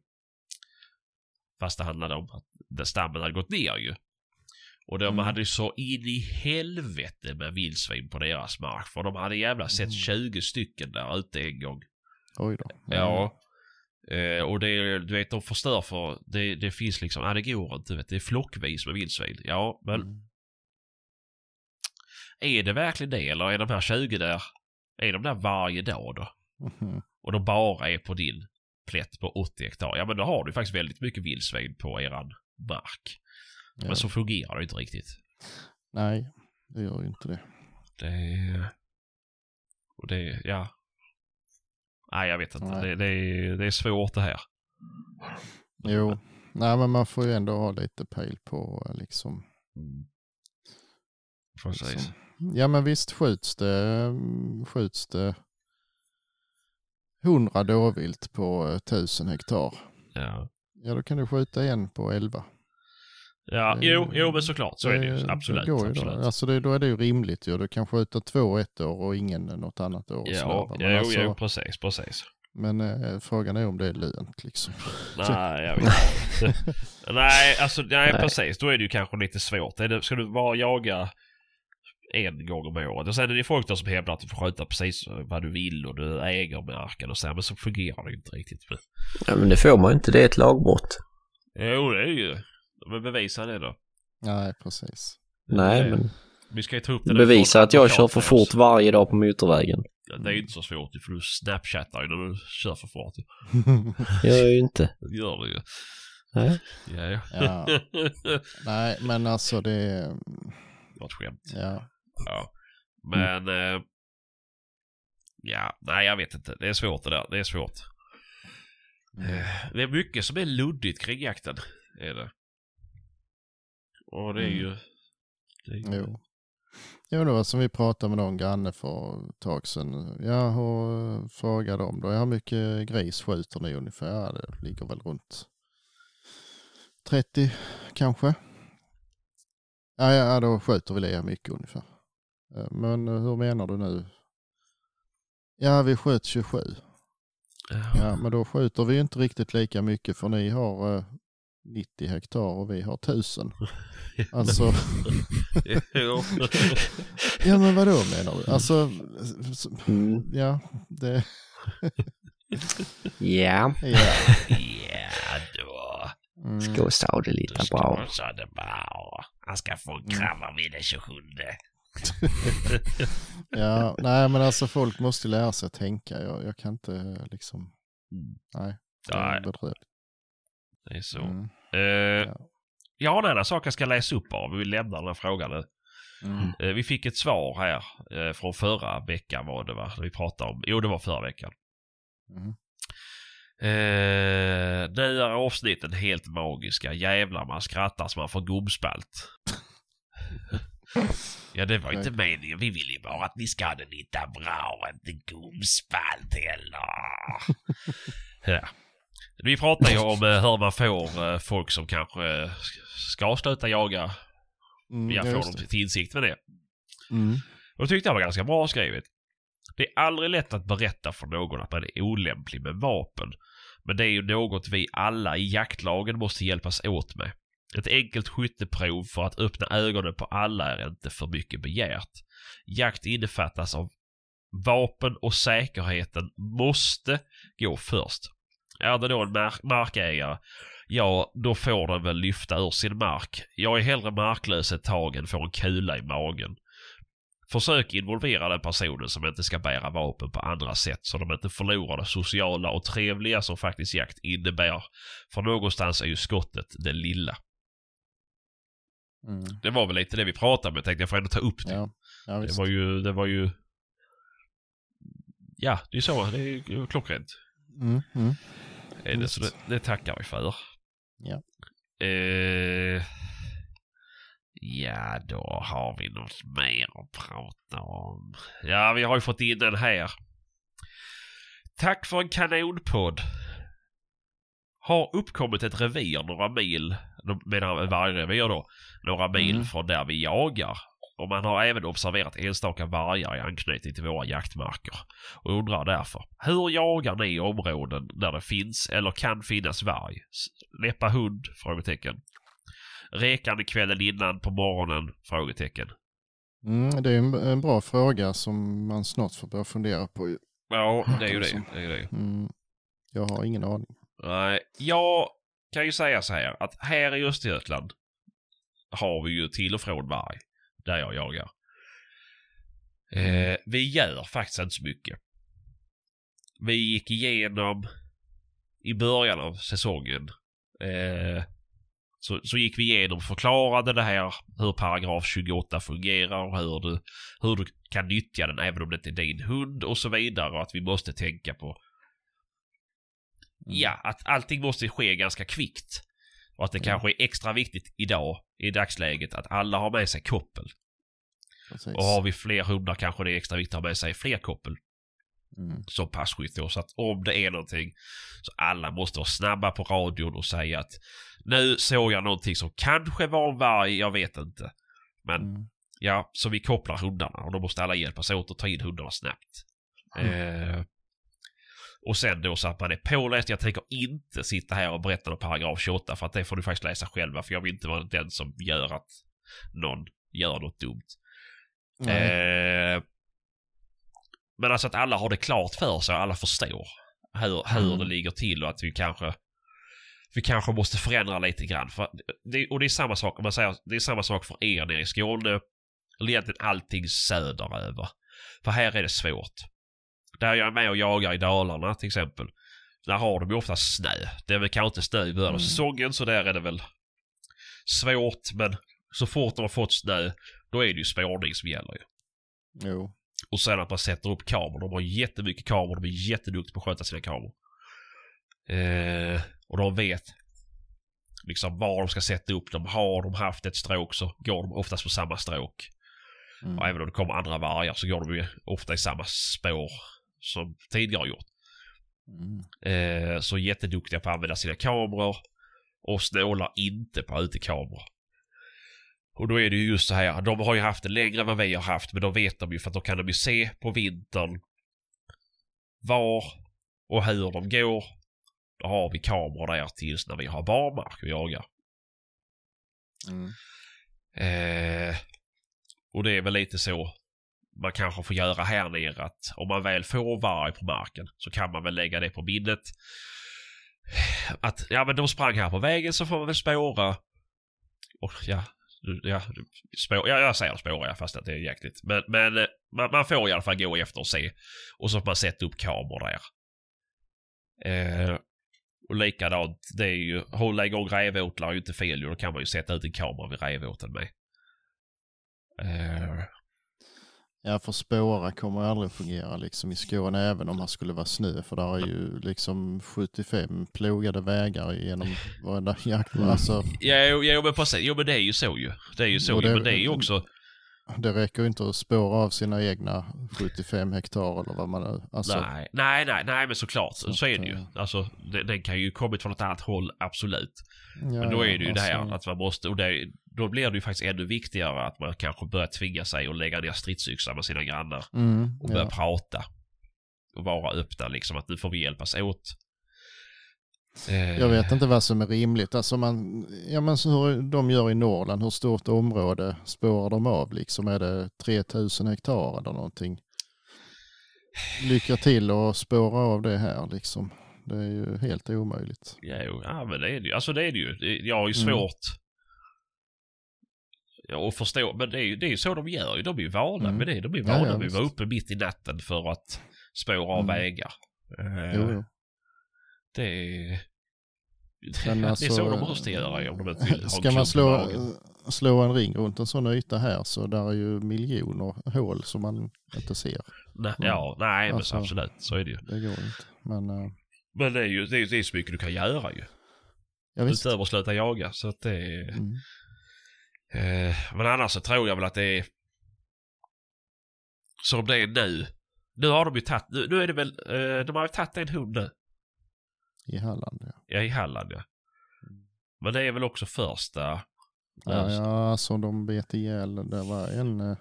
fast det handlade om att stammen hade gått ner ju. Och de Mm. hade så in i helvete med vildsvin på deras mark. För de hade jävla sett Mm. 20 stycken där ute en gång. Oj då. Ja. Eh, och det, du vet, de förstör för, det, det finns liksom, ja det går inte, vet, det är flockvis med vildsvin. Ja, men Mm. är det verkligen det eller är de här 20 där, är de där varje dag då? Mhm. Och de bara är på din plätt på 80 hektar. Ja men då har du faktiskt väldigt mycket vildsvin på eran mark. Ja. Men så fungerar det inte riktigt. Nej, det gör ju inte det. Det... Och det, ja. Nej jag vet inte. Det, det, är, det är svårt det här. Jo, nej, men man får ju ändå ha lite pejl på eh, liksom. Mm. Precis. liksom. Ja men visst skjuts det, mm, skjuts det 100 dåvilt på eh, 1000 hektar. Ja. Ja då kan du skjuta en på 11. Ja, Det- jo, jo, men såklart. Så är det ju. Absolut. Det går ju absolut. då. Alltså det, då är det ju rimligt ju. Du kan skjuta två ett år och ingen något annat år. Ja, jo, men, alltså, jo, precis, precis. men eh, frågan är om det är lönt liksom. Nej, jag vet inte. nej, alltså nej, Nej. precis. Då är det ju kanske lite svårt. Är det, ska du bara jaga en gång om året? Och sen är det folk där som hävdar att du får skjuta precis vad du vill och du äger marken och så, här, men så fungerar det ju inte riktigt. Men, Ja, men det får man inte, det är ett lagbrott. jo, det är ju. Men bevisa det då. Nej, precis. Nej, Det- men Vi ska ju ta upp det. bevisa att jag kör för fort varje dag på motorvägen. Ja, det är inte så svårt för du snapchattar ju när du kör för fort. Jag är ju inte. Det gör du ju. Nej. Ja, ja. Ja. Nej, men alltså det. Det var ett skämt. Ja. Ja. Men... Eh, ja, nej jag vet inte. Det är svårt det där. Det är svårt. Eh, Det är mycket som är luddigt kring jakten. Är det. Och det är ju... Det är ju Jo. Jo, det var som vi pratade med någon granne för ett tag sedan. Jag har frågat dem då, hur mycket gris skjuter ni ungefär? Ja, det ligger väl runt 30 kanske. Ja, ja då skjuter vi lika mycket ungefär. Eh, Men eh, hur menar du nu? Ja, vi sköt 27. Ja, men då skjuter vi inte riktigt lika mycket för ni har eh, 90 hektar och vi har 1000. Alltså, ja men vadå menar du? Alltså, Mm. ja, det, Ja, ja. Ja då. Mm. ska stå det lite bra. det bra. Han ska få en kramma vid den 27. Ja, nej men alltså folk måste lära sig att tänka. Jag, jag kan inte liksom, nej. Nej, det är så. Mm. Eh, Ja. jag har en annan sak jag ska läsa upp av. Vi lämnar den här frågan nu. Mm. Eh, Vi fick ett svar här eh, från förra veckan var det va? Vi pratade om, jo det var förra veckan. Mm. Eh, nu är avsnitten helt magiska. Jävlar man skrattar så man får gubbspalt. ja det var inte meningen. Vi vill ju bara att ni ska ha det lite bra. Inte gubbspalt heller. ja. Vi pratar ju om eh, hur man får eh, folk som kanske eh, ska sluta jaga. Mm, Jag ja, får just dem till insikt med det. Mm. Och det tyckte jag var ganska bra skrivet. Det är aldrig lätt att berätta för någon att man är olämplig med vapen. Men det är ju något vi alla i jaktlagen måste hjälpas åt med. Ett enkelt skytteprov för att öppna ögonen på alla är inte för mycket begärt. Jakt innefattas av vapen och säkerheten måste gå först. Är det då en mark markägare, ja då får den väl lyfta ur sin mark. Jag är hellre marklös ett tag än får en kula i magen. Försök involvera den personen som inte ska bära vapen på andra sätt så de inte förlorar det sociala och trevliga som faktiskt jakt innebär. För någonstans är ju skottet det lilla. Mm. Det var väl lite det vi pratade om. Jag tänkte jag får ändå ta upp det. Ja, ja det var ju, det var ju... Ja, det är så. Det är ju klockrent. Mm. Mm. Det, så det, det tackar vi för. Ja. Eh, ja, då har vi något mer att prata om. Ja, vi har ju fått in den här. Tack för en kanonpodd. Har uppkommit ett revir några mil, menar vargrevir då, några mil Mm. från där vi jagar. Och man har även observerat enstaka vargar i anknytning till våra jaktmarker. Och undrar därför, hur jagar ni i områden där det finns eller kan finnas varg? Släppa hund? Frågetecken. Rekande kvällen innan på morgonen? Frågetecken. Mm, det är en, en bra fråga som man snart får börja fundera på. Ja, det är ju det. det, är ju det. Mm. Jag har ingen aning. Nej, jag kan ju säga så här att här i Östergötland har vi ju till och från varg där jag jagar. Eh, vi gör faktiskt inte så mycket. Vi gick igenom i början av säsongen eh, så, så gick vi igenom och förklarade det här hur paragraf 28 fungerar och hur du, hur du kan nyttja den även om det inte är din hund och så vidare och att vi måste tänka på Ja, att allting måste ske ganska kvickt. Och att det kanske är extra viktigt idag, i dagsläget, att alla har med sig koppel. Precis. Och har vi fler hundar kanske det är extra viktigt att ha med sig fler koppel Mm. som passkytt då. Så att om det är någonting så alla måste vara snabba på radion och säga att nu såg jag någonting som kanske var en varg, jag vet inte. Men Mm. ja, så vi kopplar hundarna och då måste alla hjälpas åt att ta in hundarna snabbt. Eh, och sen då så att man är påläst. Jag tänker inte sitta här och berätta om paragraf 28 för att det får du faktiskt läsa själva för jag vill inte vara den som gör att någon gör något dumt. Eh, men alltså att alla har det klart för sig och alla förstår hur, hur Mm. det ligger till och att vi kanske vi kanske måste förändra lite grann. För det, och det är samma sak om man säger, det är samma sak för er nere i Skåne. Eller egentligen allting söderöver. För här är det svårt. Där jag är med och jagar i Dalarna till exempel. Där har de ju ofta snö. Det är väl kanske inte snö i början av Mm. säsongen så där är det väl svårt men så fort de har fått snö då är det ju spårning som gäller ju. Jo. Och sen att man sätter upp kameror. De har jättemycket kameror. De är jätteduktiga på att sköta sina kameror. Eh, och de vet liksom var de ska sätta upp dem. Har de haft ett stråk så går de oftast på samma stråk. Mm. Och även om det kommer andra vargar så går de ju ofta i samma spår som tidigare gjort. Mm. Eh, så jätteduktiga på att använda sina kameror. Och snålar inte på utekameror. Och då är det ju just så här, de har ju haft det längre än vad vi har haft men då vet de ju för att då kan de ju se på vintern var och hur de går. Då har vi kameror där tills när vi har barmark och jagar. Mm. Eh, och det är väl lite så man kanske får göra här nere att om man väl får varg på marken så kan man väl lägga det på minnet. Att ja men de sprang här på vägen så får man väl spåra. Och ja, ja, du- spår, ja jag säger spåra ja, fast att det är jäkligt. Men, men eh, man, man får i alla fall gå efter och se. Och så får man sätta upp kameror där. Eh, och likadant, det är ju, hålla igång rävåtlar är ju inte fel ju. Då kan man ju sätta ut en kamera vid rävåteln med. Eh, Ja, för spåra kommer aldrig fungera liksom i Skåne även om det skulle vara snö. För där är ju liksom 75 plogade vägar genom varenda jakt. Mm. Alltså, ja, jo, men precis. Jo, men det är ju så ju. Det är ju så Och ju. det- Men det är ju också... det räcker ju inte att spåra av sina egna 75 hektar eller vad man nu... Alltså, nej, nej, nej, nej, men såklart. Så, Så är att, det ju. eh, Alltså, det, den kan ju kommit från ett annat håll, absolut. ja, Men då är det ju det här alltså, att man måste... Och det, då blir det ju faktiskt ännu viktigare att man kanske börjar tvinga sig och lägga ner stridsyxan med sina grannar. Mm, Och börja ja. prata. Och vara öppna liksom att nu får vi hjälpas åt. Eh, Jag vet inte vad som är rimligt. Alltså man, ja men så hur de gör i Norrland, hur stort område spårar de av liksom? Är det 3000 hektar eller någonting? Lycka till och spåra av det här liksom. Det är ju helt omöjligt. Ja, men det är det ju. Alltså det är det ju. Jag har ju Mm. svårt ja, att förstå. Men det är ju det är ju så de gör ju. De är ju vana Mm. med det. De är Ja, vana ja, med att vara uppe mitt i natten för att spåra av Mm. vägar. Eh, Jo, jo. Det är... Men det är alltså, så de måste göra om de inte vill Ska man slå, slå en ring runt en sån yta här så där är ju miljoner hål som man inte ser. Nej, ja, nej men Alltså- absolut. Så är det ju. Det går inte. Men eh, Men det är ju det är, det är så mycket du kan göra ju. ja, visst. Utöver att sluta jaga. Så att det är... Mm. Eh, men annars så tror jag väl att det är som det är nu. Nu har de ju tagit, nu, nu är det väl, eh, de har ju tagit en hund nu. I Halland ja. Ja, i Halland ja. Men det är väl också första. Ja, ja, alltså de bet ihjäl. Det var en, eh,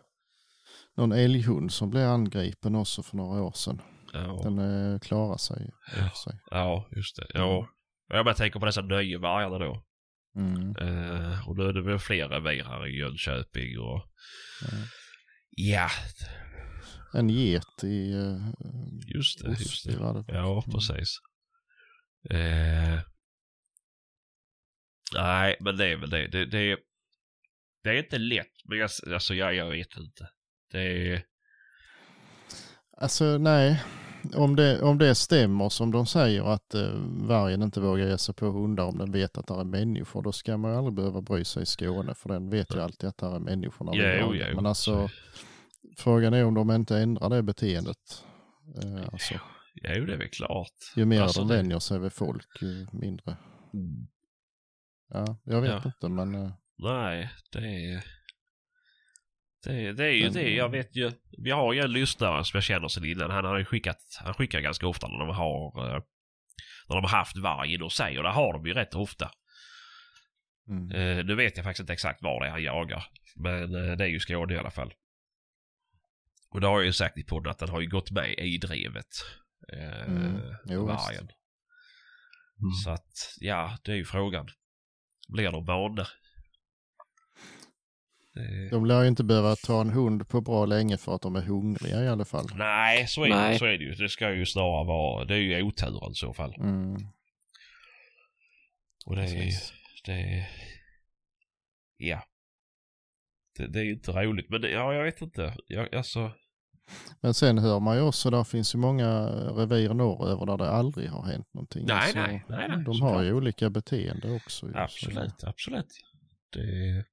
någon älghund som blev angripen också för några år sedan. ja, Den eh, klarar sig. Ja. sig. ja, just det. Ja. Jag bara tänker på dessa nöjevargarna då. Mm. Eh, och då är det väl fler revir här i Jönköping och Ja. ja, En get i uh, just det. Just det. det. Ja, precis. Eh, nej, men det är väl det. Det, det, det är inte lätt, men jag, alltså, jag, jag vet inte. Det är... Alltså nej, om det, om det stämmer som de säger att uh, vargen inte vågar ge sig på hundar om den vet att det är människor, då ska man ju aldrig behöva bry sig i Skåne för den vet ju alltid att det är människor när Jo, jo. Men alltså frågan är om de inte ändrar det beteendet. Uh, alltså, Jo, det är väl klart. ju mer Alltså, de det- vänjer sig vid folk, ju mindre. Ja, jag vet Ja. inte men eh, Nej, det är... Det, det är ju det. Jag vet ju. Vi har ju en lyssnare som jag känner sedan innan. Han har ju skickat, han skickar ganska ofta när de har, eh, när de har haft varg inom sig och det har de ju rätt ofta. mm. Eh, nu vet jag faktiskt inte exakt var det är han jagar. Men eh, det är ju Skåne i alla fall. Och det har jag ju sagt i podden att den har ju gått med i drevet. Eh, Mm, jo, vargen. Mm. Så att, ja, det är ju frågan. Blir de vana? Det- De lär ju inte behöva ta en hund på bra länge för att de är hungriga i alla fall. Nej, så är, Det, Nej. så är det ju. Det ska ju snarare vara, det är ju oturen i så fall. Mm. Och det är det är, ja. Det, det är ju inte roligt, men det, ja, jag vet inte. Jag, alltså, Men sen hör man ju också, där finns ju många revir norröver där det aldrig har hänt någonting. Nej, Så nej, nej, nej, De har ju olika beteende också. absolut, absolut. Det,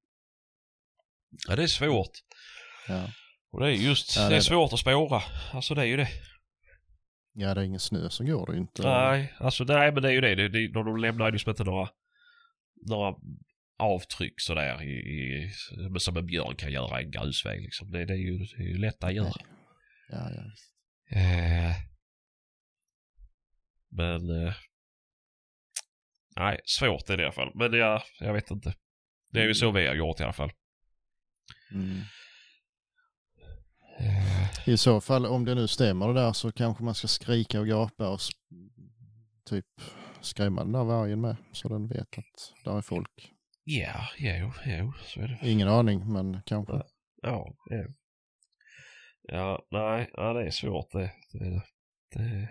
ja, det är svårt. Ja. Och det är just, Ja, det det är är det. svårt att spåra. Alltså det är ju det. ja, det är ingen snö så går det ju inte. Nej, alltså nej men det är ju det. det, det de, lämnar ju liksom inte några, några avtryck sådär i, i, som en björn kan göra i en grusväg liksom. Det, det, är ju, det är ju lätt att göra. Ja, ja, visst. Eh, men... Eh, nej, svårt är det i alla fall. Men jag, jag vet inte. Det är ju så vi har gjort i alla fall. Mm. Eh, I så fall, om det nu stämmer det där så kanske man ska skrika och gapa och typ skrämma den där vargen med så den vet att där är folk. ja, jo, jo, så är det. Ingen aning, men kanske. Ja, ja. Ja, nej, ja, det är svårt det. Det, det,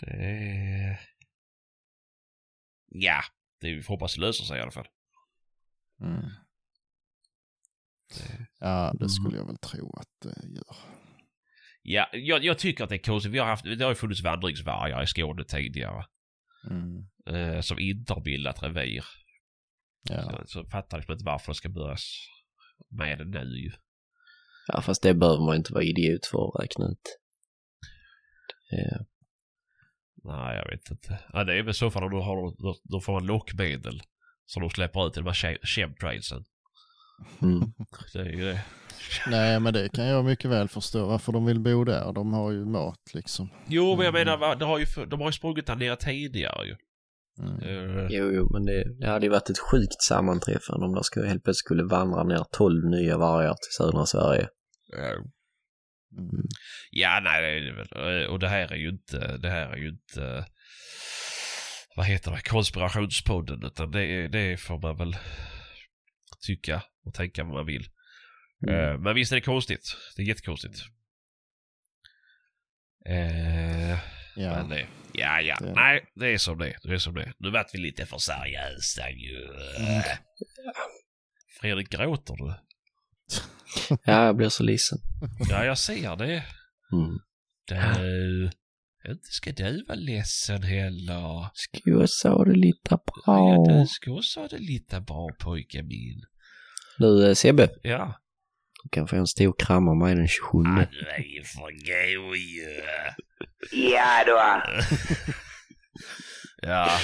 det är... Ja, det vi får hoppas det löser sig i alla fall. Mm. Det, Ja, det skulle jag väl tro att det gör. ja, jag, jag tycker att det är konstigt. Vi har haft, det har ju funnits vandringsvargar i Skåne tidigare. Mm. Eh, som inte har bildat revir. Ja. Så, så fattar jag liksom inte varför det ska börjas med det nu ju. Ja, fast det behöver man inte vara idiot för att räkna ut. Det, Nej, jag vet inte. Ja, det är väl så fall om du har, då, då får man lockmedel. Som de släpper ut i de här chem- chemtrailsen. Mm. Det är ju det. Nej, men det kan jag mycket väl förstå varför de vill bo där. De har ju mat liksom. Jo, men jag Mm. menar, det har ju, de har ju sprungit där nere tidigare ju. Mm. Eh, Jo, jo, men det, det hade ju varit ett sjukt sammanträffande om det skulle, helt plötsligt skulle vandra ner 12 nya vargar till södra Sverige. eh, Mm. Ja, nej. Eh, Och det här är ju inte, det här är ju inte, vad heter det, konspirationspodden. Utan det, är, det får man väl tycka och tänka vad man vill. Eh, Men visst är det konstigt. Det är jättekonstigt. Eh, Ja. Men det, ja, ja. Det- Nej, det är som det. Det är som det. Nu vart vi lite för seriösa ju. Mm. Fredrik, gråter du? Ja, jag blir så ledsen. Ja, jag ser det. Mm. Du, inte ska du vara ledsen heller. Ska jag sa det lite Ja, bra. du ska också ha det lite bra pojke min. Du eh, Sebbe, Ja. du kan få en stor kram av mig den 27. Ja, du är ju för god ju. Ja då. Ja.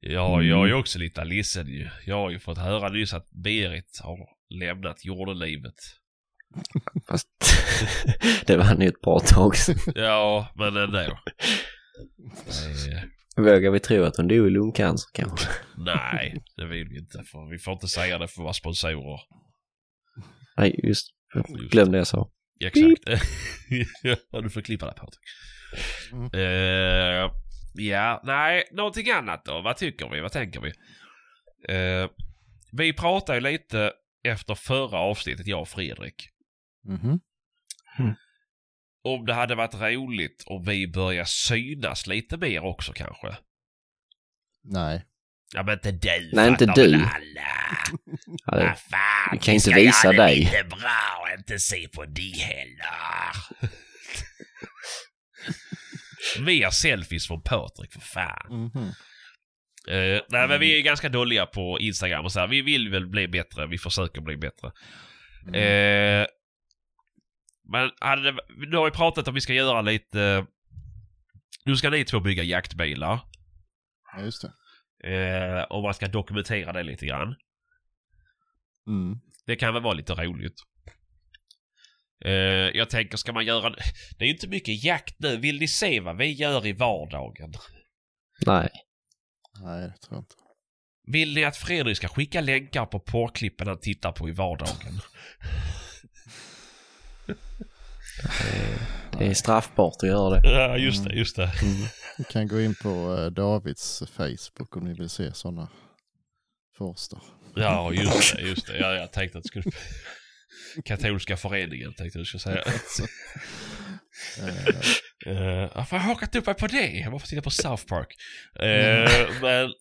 Ja, jag är ju också lite ledsen ju. Jag har ju fått höra nyss att Berit har lämnat jordelivet. Fast det var ju ett bra tag sedan. Ja, men ändå. Nej, Vågar vi tro att hon dog i lungcancer kanske? nej, det vill vi inte. För vi får inte säga det för våra sponsorer. Nej, just Glöm det jag sa. Exakt. ja, du får klippa det Patrik. Mm. Eh, ja, nej, någonting annat då? Vad tycker vi? Vad tänker vi? Eh, vi pratade ju lite efter förra avsnittet, jag och Fredrik, Mhm. Om det hade varit roligt om vi börjar synas lite mer också kanske. Nej. Ja men inte du Nej, inte du. alla. Ja, Vad fan, vi kan vi inte ska visa göra det dig. lite bra och inte se på dig heller. Mer selfies från Patrik för fan. Mhm. Eh, nej men vi är ganska dåliga på Instagram och så här. Vi vill väl bli bättre. Vi försöker bli bättre. Mm. Eh, men hade nu har vi pratat om vi ska göra lite... Nu ska ni två bygga jaktbilar. Ja, just det. Eh, och man ska dokumentera det lite grann. Mm. Det kan väl vara lite roligt. Eh, jag tänker, ska man göra... Det är ju inte mycket jakt nu. Vill ni se vad vi gör i vardagen? Nej. Nej, det tror jag inte. Vill ni att Fredrik ska skicka länkar på porrklippen han tittar på i vardagen? Det är straffbart att göra det. Ja, just det, just det. Ni kan gå in på eh, Davids Facebook om ni vill se sådana första. Ja, just det, just det. Ja, jag tänkte att det skulle... Katolska föreningen tänkte jag skulle säga. Eh, Uh, varför har jag hakat upp mig på det? Jag var titta på South Park. Eh, men...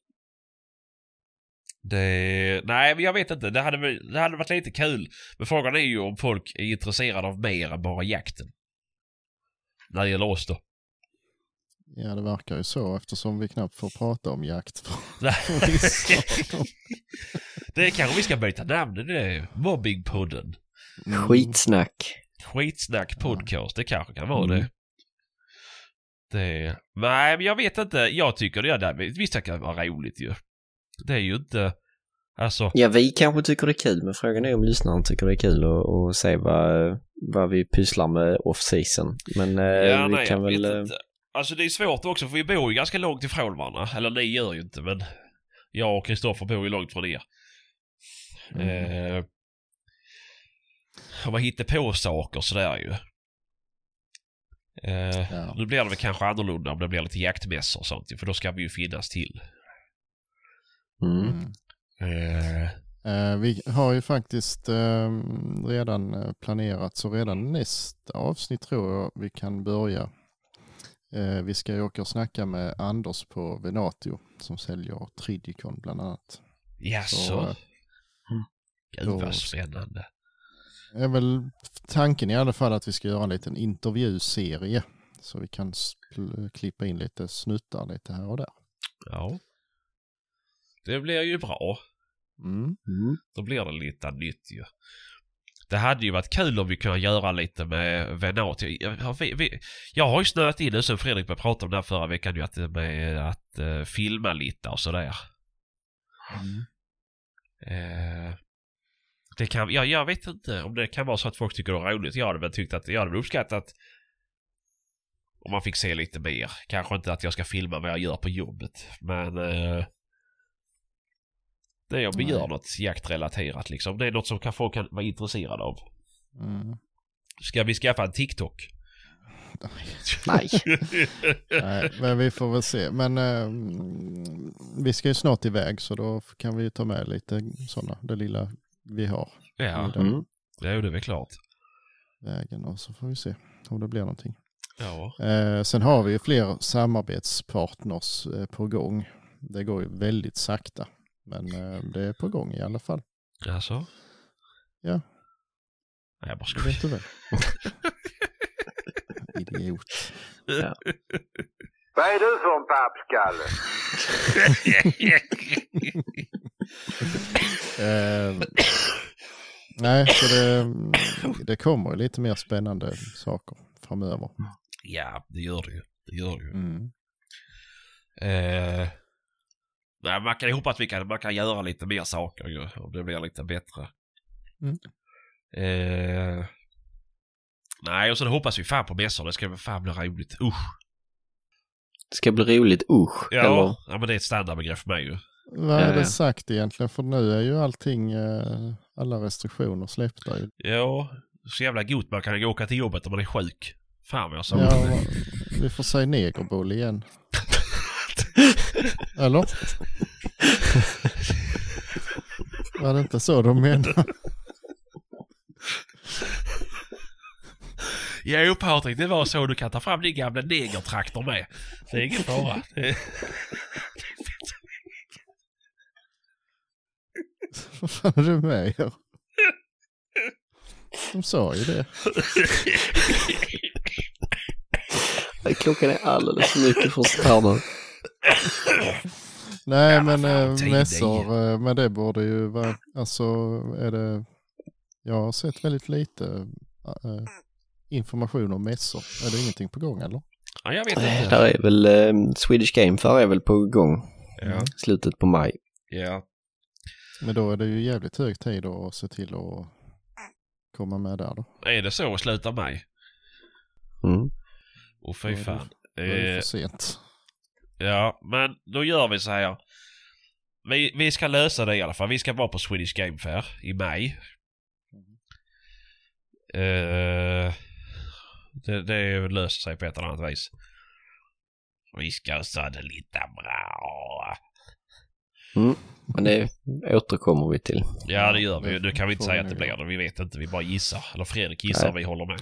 Det... Nej, men jag vet inte. Det hade, det hade varit lite kul. Men frågan är ju om folk är intresserade av mer än bara jakten. När det gäller oss då. ja, det verkar ju så eftersom vi knappt får prata om jakt. det kanske vi ska byta namn. Det är Mobbingpodden. Mm. Skitsnack. Skitsnack podcast. Det kanske kan vara Mm. det. Det... Nej, men jag vet inte. Jag tycker det. är det visst det kan vara roligt ju. Det är ju inte... Alltså... Ja, vi kanske tycker det är kul, men frågan är om lyssnaren tycker det är kul att, att se vad, vad vi pysslar med off-season. Men eh, Ja, vi nej, kan väl... eh, inte. Alltså det är svårt också för vi bor ju ganska långt ifrån varandra. Eller ni gör ju inte men jag och Kristoffer bor ju långt från er. Mm. Eh, och man hittar på saker sådär ju. Eh, Ja. Nu blir det väl kanske annorlunda om det blir lite jaktmässor och sånt för då ska vi ju finnas till. Mm. Mm. Eh, Eh, vi har ju faktiskt eh, redan eh, planerat så redan nästa avsnitt tror jag vi kan börja. Eh, vi ska ju åka och snacka med Anders på Venatio som säljer Tridicon bland annat. Jaså? Så, eh, Gud vad spännande. är väl tanken i alla fall att vi ska göra en liten intervjuserie så vi kan klippa in lite snuttar lite här och där. Ja. Det blir ju bra. Mm. Mm. Då blir det lite nytt ju. Det hade ju varit kul om vi kunde göra lite med Venat. Jag, har ju snöat in nu som Fredrik började prata om det här förra veckan ju att, med att uh, filma lite och sådär. Mm. Eh, det kan, ja, jag vet inte om det kan vara så att folk tycker det är roligt. Jag hade väl tyckt att, jag hade väl uppskattat om man fick se lite mer. Kanske inte att jag ska filma vad jag gör på jobbet. Men eh, det är om vi Nej. gör något jaktrelaterat liksom. Det är något som kan, folk kan vara intresserade av. Mm. Ska vi skaffa en TikTok? Nej. Nej, men vi får väl se. Men eh, vi ska ju snart iväg så då kan vi ju ta med lite sådana, det lilla vi har ja, Mm. det är det väl klart. vägen och så får vi se om det blir någonting. Ja. Eh, sen har vi ju fler samarbetspartners eh, på gång. Det går ju väldigt sakta, men eh, det är på gång i alla fall. Alltså? Ja. Nej, jag bara skojar. vet du väl? Idiot. Vad är du för en pappskalle? Eh, nej, så det, det kommer lite mer spännande saker framöver. ja, det gör det ju. Det gör det ju. Mm. Eh, nej, man kan ju hoppas att vi kan, man kan göra lite mer saker ju. Om det blir lite bättre. Mm. Eh, nej, och så hoppas vi fan på mässor. Det ska fan bli roligt. Usch. Det ska bli roligt, usch. Ja, Eller? ja, men det är ett standardbegrepp för mig ju. Vad är det sagt egentligen? För nu är ju allting, eh, alla restriktioner släppta. ju. Ja, så jävla gott man kan åka till jobbet om man är sjuk. Fan vad jag sa. Ja, vi får säga negerboll igen. Eller? Var det inte så de menade? Jo Patrik, det var så du kan ta fram din gamla negertraktor med. Det är ingen fara. Vad fan är du med er? De sa ju det. Klockan är alldeles för mycket för sånt här nu. Nej Ja, men fan, äh, tid mässor, eh, men det borde ju vara, alltså är det, jag har sett väldigt lite eh, information om mässor. Är det ingenting på gång eller? Ja, jag vet Eh, inte. Där är väl, eh, Swedish Game Fair är väl på gång. Ja. Slutet på maj. Ja. Men då är det ju jävligt hög tid att se till att komma med där då. Är det så av maj? Mm. Åh fy är det- fan. Är det Eh, för sent. Ja, men då gör vi så här. Vi, vi ska lösa det i alla fall. Vi ska vara på Swedish Game Fair i maj. Eh, det, det löser sig på ett eller annat vis. Vi ska ha det lite bra. Men det återkommer vi till. Ja, det gör vi. Nu kan vi inte säga att det blir det. Vi vet inte. Vi bara gissar. Eller Fredrik gissar, Nej. vi håller med.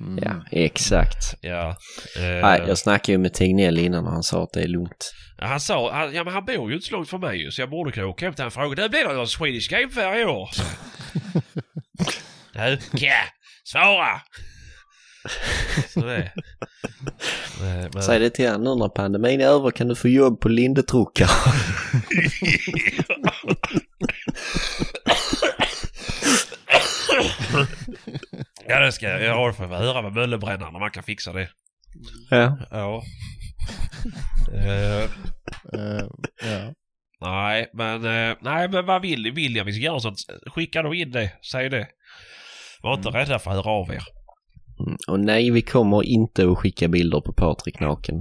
Mm. Ja, exakt. Ja. eh, Nej, jag snackade ju med Tegnell innan och han sa att det är lugnt. Ja, Han sa, han, ja men han bor ju inte så långt från mig ju, så jag borde kunna åka hem till honom och fråga. Det blir det någon Swedish Game Fair i år? Nu, ja, svara! Så det. Men, men, Säg det till honom nu när pandemin är över kan du få jobb på Lindetrocka. ja det ska jag. Jag har för att höra med Möllebrännaren om man kan fixa det. ja. Ja. Eh, Eh, ja. nej, men, eh, nej, men vad vill, vill jag vi ska göra sånt? Skicka då in det. Säg det. Var inte rädda för att höra av er. Mm, Och nej, vi kommer inte att skicka bilder på Patrik naken.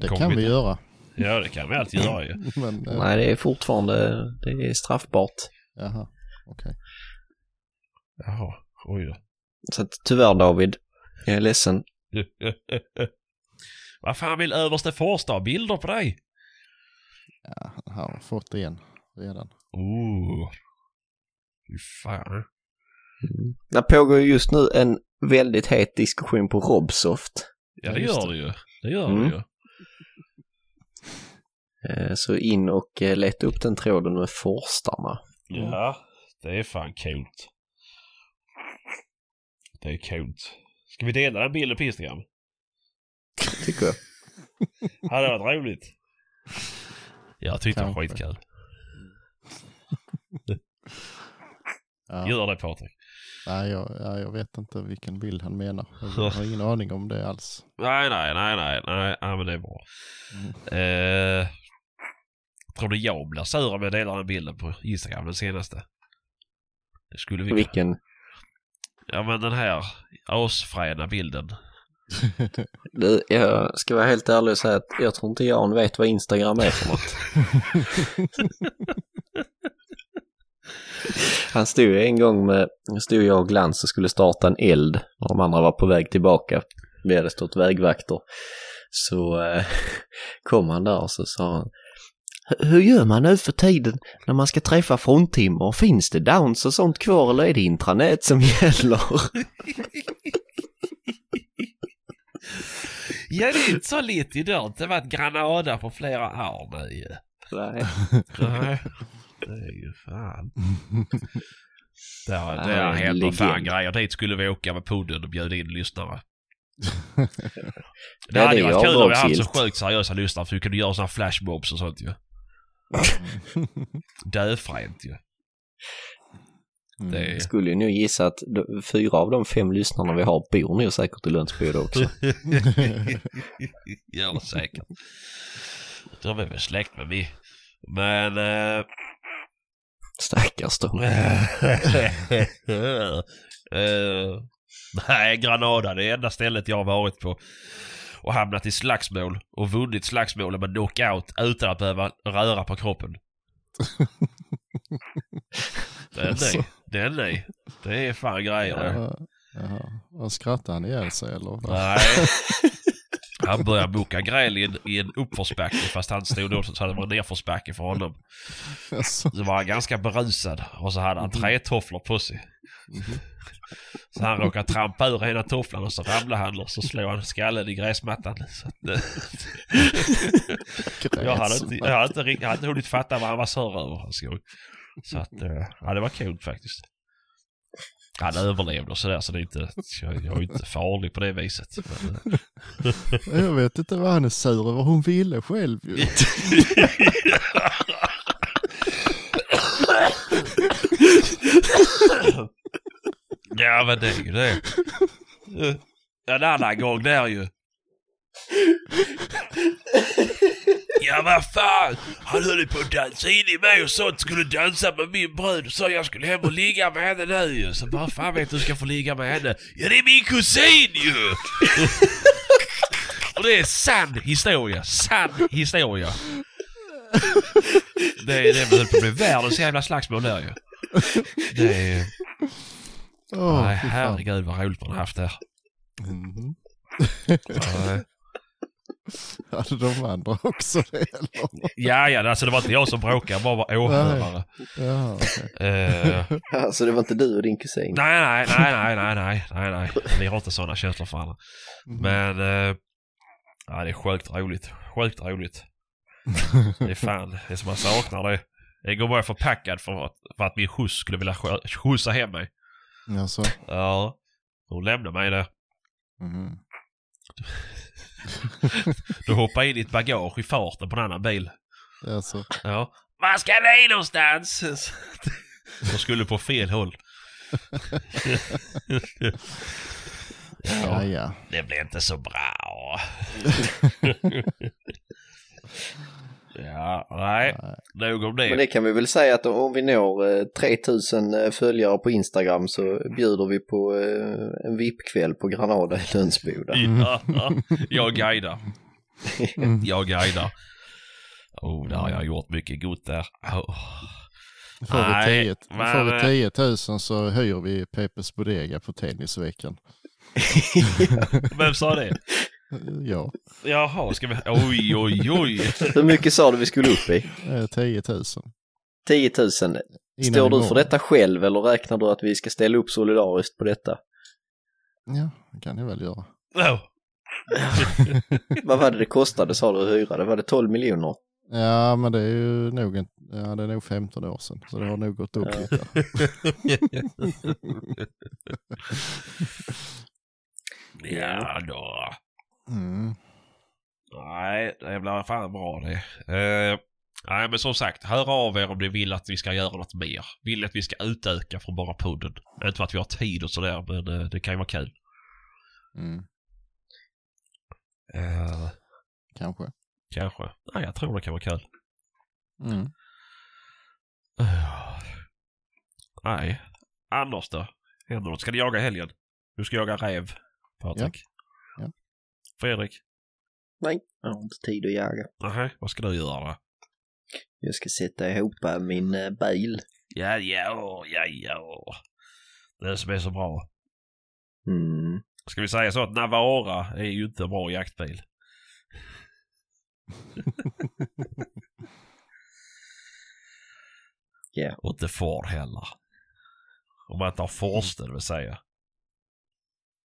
Det kommer kan vi inte. göra. Ja, det kan vi alltid göra ju. Men, eh, Nej, det är fortfarande det är straffbart. Jaha, okej. Jaha, oj då. Så att, tyvärr David, jag är ledsen. Vad fan vill överste Forstad ha bilder på dig? Ja, han har fått en redan. Oh. Fy fan. Mm. Det pågår ju just nu en väldigt het diskussion på Robsoft. Ja, det just gör det. det ju. Det gör Mm. det ju. Eh, Så in och eh, leta upp den tråden med forstarna. Ja, det är fan coolt. Det är coolt. Ska vi dela den bilden på Instagram? Tycker jag. Hade varit roligt. Jag tyckte det var skitkul. Ja. Gör det Patrik. Nej, jag, ja, jag vet inte vilken bild han menar. Jag har ingen aning om det alls. Nej, nej, nej, nej, nej, nej men det är bra. Mm. Eh, tror du jag blir sur om jag delar den bilden på Instagram, den senaste? Det skulle vi Vilken? Ja men den här asfräna bilden. Du, jag ska vara helt ärlig och säga att jag tror inte Jan vet vad Instagram är för något. Han stod ju en gång med, stod jag och Glans och skulle starta en eld när de andra var på väg tillbaka. Vi hade stått vägvakter. Så eh, kom han där och så sa han hur gör man nu för tiden när man ska träffa fruntimmer? Finns det downs och sånt kvar eller är det intranät som gäller? Ja det är inte så lätt idag. Det har varit Granada på flera år nu ju. Nej. Nej. Det är ju fan. Där, Ja, där händer fan grejer. Dit skulle vi åka med podden och bjuda in lyssnare. Det hade ju varit kul om vi hade avdragsgillt. så sjukt seriösa lyssnare för vi kunde göra sådana flashmobs och sånt ju. Döfränt ju. Mm. Det Skulle ju nog gissa att fyra av de fem lyssnarna vi har bor nog säkert i Lundsbygd också. Gör det säkert. De är väl släkt med mig. Men... Eh, Stackars dem. eh, nej, Granada det är enda stället jag har varit på och hamnat i slagsmål och vunnit slagsmålen med knockout utan att behöva röra på kroppen. Det är nej. Det är nej. Det är fan grejer det. Ja, jaha. Skrattar han ihjäl sig eller? Nej. Han började boka gräl i en, i en uppförsbacke fast han stod då så att det var en nedförsbacke för honom. Så var han ganska berusad och så hade han trätofflor på sig. Så han råkade trampa ur ena tofflan och så ramlade han och så slog han skallen i gräsmattan. Så att, eh, jag, hade inte, jag, hade inte, jag hade inte hunnit fatta vad han var sur över. Så att, eh, ja det var kul faktiskt. Han överlevde och sådär så det är inte, jag, jag är inte farlig på det viset. Men, eh, Jag vet inte vad han är sur över. Hon ville själv ju. Ja men det är ju det. En annan gång där ju. Ja vad fan! Han höll ju på att dansa in i mig och sånt. Skulle dansa med min brud och sa jag skulle hem och ligga med henne nu ju. Så bara fan vet du ska få ligga med henne? Ja det är min kusin ju! och det är sann historia. Sann historia. Det, det höll på att bli världens jävla slagsmål där ju. Det är... Åh, Nej herregud vad roligt man haft där. Mhm. Ja, Hade de andra också det eller? Ja, ja, alltså det var inte jag som bråkade, jag bara var åhörare. Ja, okej. Eh, Alltså det var inte du och din kusin? nej, nej, nej, nej, nej, nej, nej, nej. Vi har inte sådana känslor för alla. Mm. Men, eh, ja, det är sjukt roligt. Sjukt roligt. Det är fan, det är som man saknar det. Igår var jag förpackad för att, för att min skjuts skulle vilja skj- skjutsa hem mig. Alltså. Ja, hon lämnade mig där. Mhm. Du hoppade in i ett bagage i farten på en annan bil. Alltså. Ja. Var ska ni någonstans? De skulle på fel håll. Ja, ja. Det blir inte så bra. ja, nej. Nej. Nog om Men det. det kan vi väl säga att om vi når eh, 3000 följare på Instagram så bjuder vi på eh, en VIP-kväll på Granada i Lönsboda. Ja, jag guidar. Mm. Jag guidar. Oh, där har jag gjort mycket gott där. Oh. Får vi, Nej, 10, men- får vi 10 000 så höjer vi Pepes Bodega på tennisveckan. Vem sa det? Ja, Jaha, ska vi... Oj, oj, oj. Hur mycket sa du vi skulle upp i? eh, 10 000. 10 000. Innan Står du för detta själv eller räknar du att vi ska ställa upp solidariskt på detta? Ja, det kan ni väl göra. Oh. Vad var det det kostade sa du att hyra? Det var det 12 miljoner? Ja, men det är ju nog, en, ja, det är nog 15 år sedan. Så det har nog gått upp Ja. lite. Ja då. Mm. Nej, det blir fan bra det. Eh, nej, men som sagt, hör av er om ni vill att vi ska göra något mer. Vill att vi ska utöka från bara podden. Inte för att vi har tid och sådär, men eh, det kan ju vara kul. Mm. Eh, Kanske. kanske. Nej, jag tror det kan vara kul. Mm. Eh, nej. Annars då? Händer något? Ska ni jaga helgen? Du ska jaga räv, Patrik. Fredrik? Nej, jag har inte tid att jaga. Nej, vad ska du göra då? Jag ska sätta ihop min eh, bil. Ja, ja, ja, ja. Det som är så bra. Mm. Ska vi säga så att Navara är ju inte en bra jaktbil. Ja. Och inte Ford heller. Om man inte har Forste det vill säga.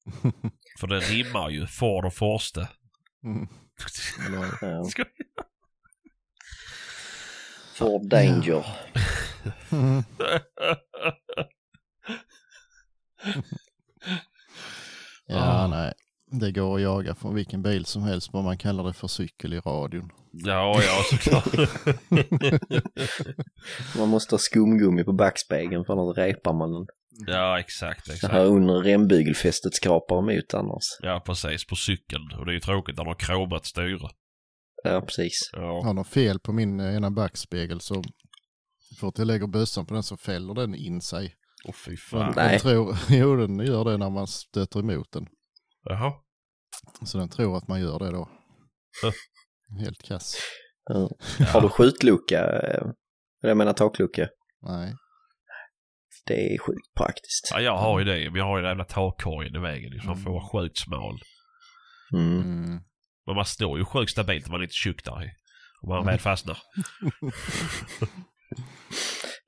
För det rimmar ju, Ford och Forste. Mm. Ja. Ford Danger. mm. Ja, Ah. nej. Det går att jaga från vilken bil som helst, bara man kallar det för cykel i radion. ja, ja såklart. Man måste ha skumgummi på backspegeln för annars repar man den. Ja, exakt, Det exakt. här under rembygelfästet skrapar emot annars. Ja, precis. På cykeln. Och det är ju tråkigt när de har kromat styre. Ja, precis. Ja. Har de fel på min eh, ena backspegel så fort jag lägger bössan på den så fäller den in sig. Åh fy För fan. den Nej. tror, jo, den gör det när man stöter emot den. Jaha. Så den tror att man gör det då. Helt kass. Ja. Har du skjutlucka? eh, Jag menar taklucka. Nej. Det är sjukt praktiskt. Ja, jag har ju det. Men jag har ju den jävla takkorgen i vägen. Så man får vara sjukt smal. Mm. Mm. Men man står ju sjukt stabilt om man är lite tjock där. Om man Mm. väl fastnar.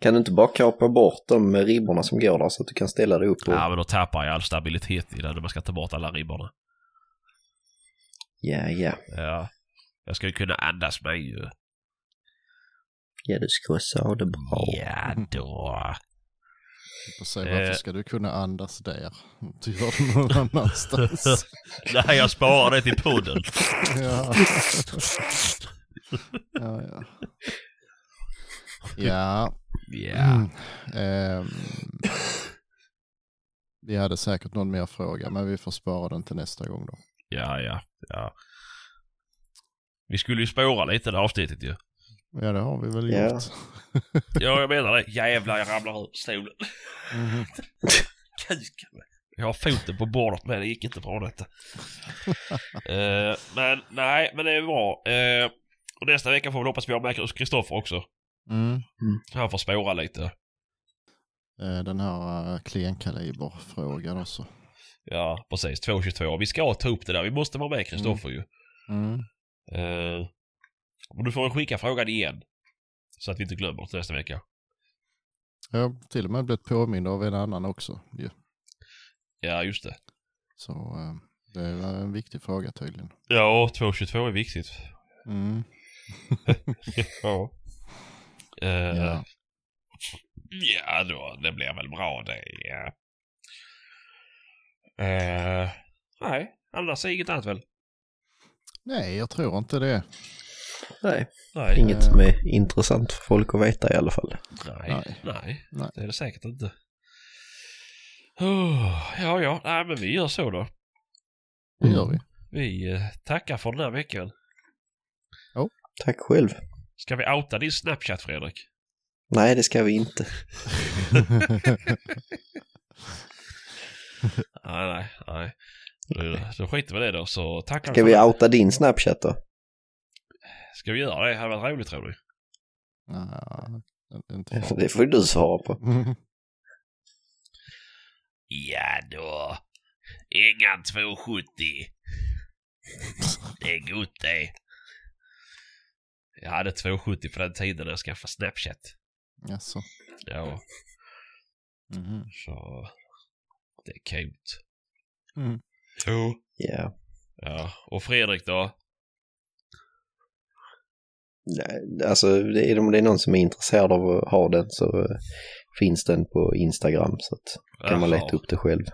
Kan du inte bara kapa bort de ribborna som går där så att du kan ställa dig upp och... Ja, men då tappar jag all stabilitet i den när man ska ta bort alla ribborna. Ja, ja. Ja. Jag ska ju kunna andas mig ju. Ja, du ska ha det bra. Ja då. Jag får se, Eh. varför ska du kunna andas där? Du gör det någon annanstans. Nej, jag sparar det till podden. ja. ja, ja. Ja. Ja. Mm. Ehm, vi hade säkert någon mer fråga, men vi får spara den till nästa gång då. Ja, ja, ja. Vi skulle ju spåra lite det avsnittet ju. Ja, det har vi väl Ja. gjort. Ja, jag menar det. Jävlar, jag ramlar ur stolen. Mhm. Kuken. Jag har foten på bordet med, det gick inte bra detta. Eh, men nej, men det är bra. Eh, och nästa vecka får vi hoppas vi har med Kristoffer också. Mm. Han får spåra lite. Eh, Den här uh, klenkaliberfrågan också. Ja, precis. 222. Vi ska ta upp det där. Vi måste vara med Kristoffer ju. Mm. Eh, och du får skicka frågan igen. Så att vi inte glömmer till nästa vecka. Jag har till och med blivit påmind av en annan också. ju. Ja, just det. Så eh, det var en viktig fråga tydligen. Ja, 222 är viktigt. Mm. ja. Eh, Ja. Ja, då, det blir väl bra det. Ja. Eh, nej, annars inget annat väl? Nej, jag tror inte det. Nej, Nej. inget som är intressant för folk att veta i alla fall. Nej, Nej. nej, det är det säkert inte. Oh, ja, ja, nej men vi gör så då. Det gör vi. Vi eh, tackar för den här veckan. Tack själv. Ska vi outa din Snapchat Fredrik? Nej, det ska vi inte. Nej, nej, nej. Då, då skiter vi i det då så tackar Ska för vi outa din Snapchat då? Ska vi göra det? Det hade varit roligt tror du? Nej, det får du svara på. Ja då. Engan 270. Det är gott det. Jag hade 270 på den tiden när jag skaffade Snapchat. Jaså. Ja, Mhm. så det är coolt. Mm. Jo. Ja. Ja, och Fredrik då? Nej, Alltså, det är, om det är någon som är intresserad av att ha den så eh, finns den på Instagram så att kan man leta upp det själv.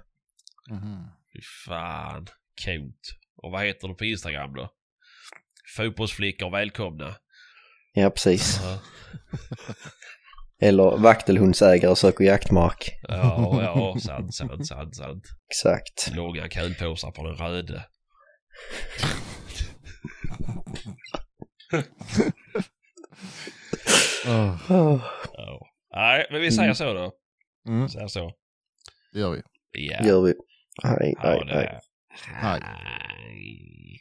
Mhm. Fy fan, coolt. Och vad heter du på Instagram då? Fotbollsflickor välkomna. Ja, precis. Eller vaktelhundsägare söker jaktmark. ja, ja sant, sant, sant, sant. Exakt. Långa kulpåsar på den röde. Åh, Ja. Nej, men vi säger så då. Mm, Säger så. det gör vi. Ja. Gör vi. Hej. Hej. Hej.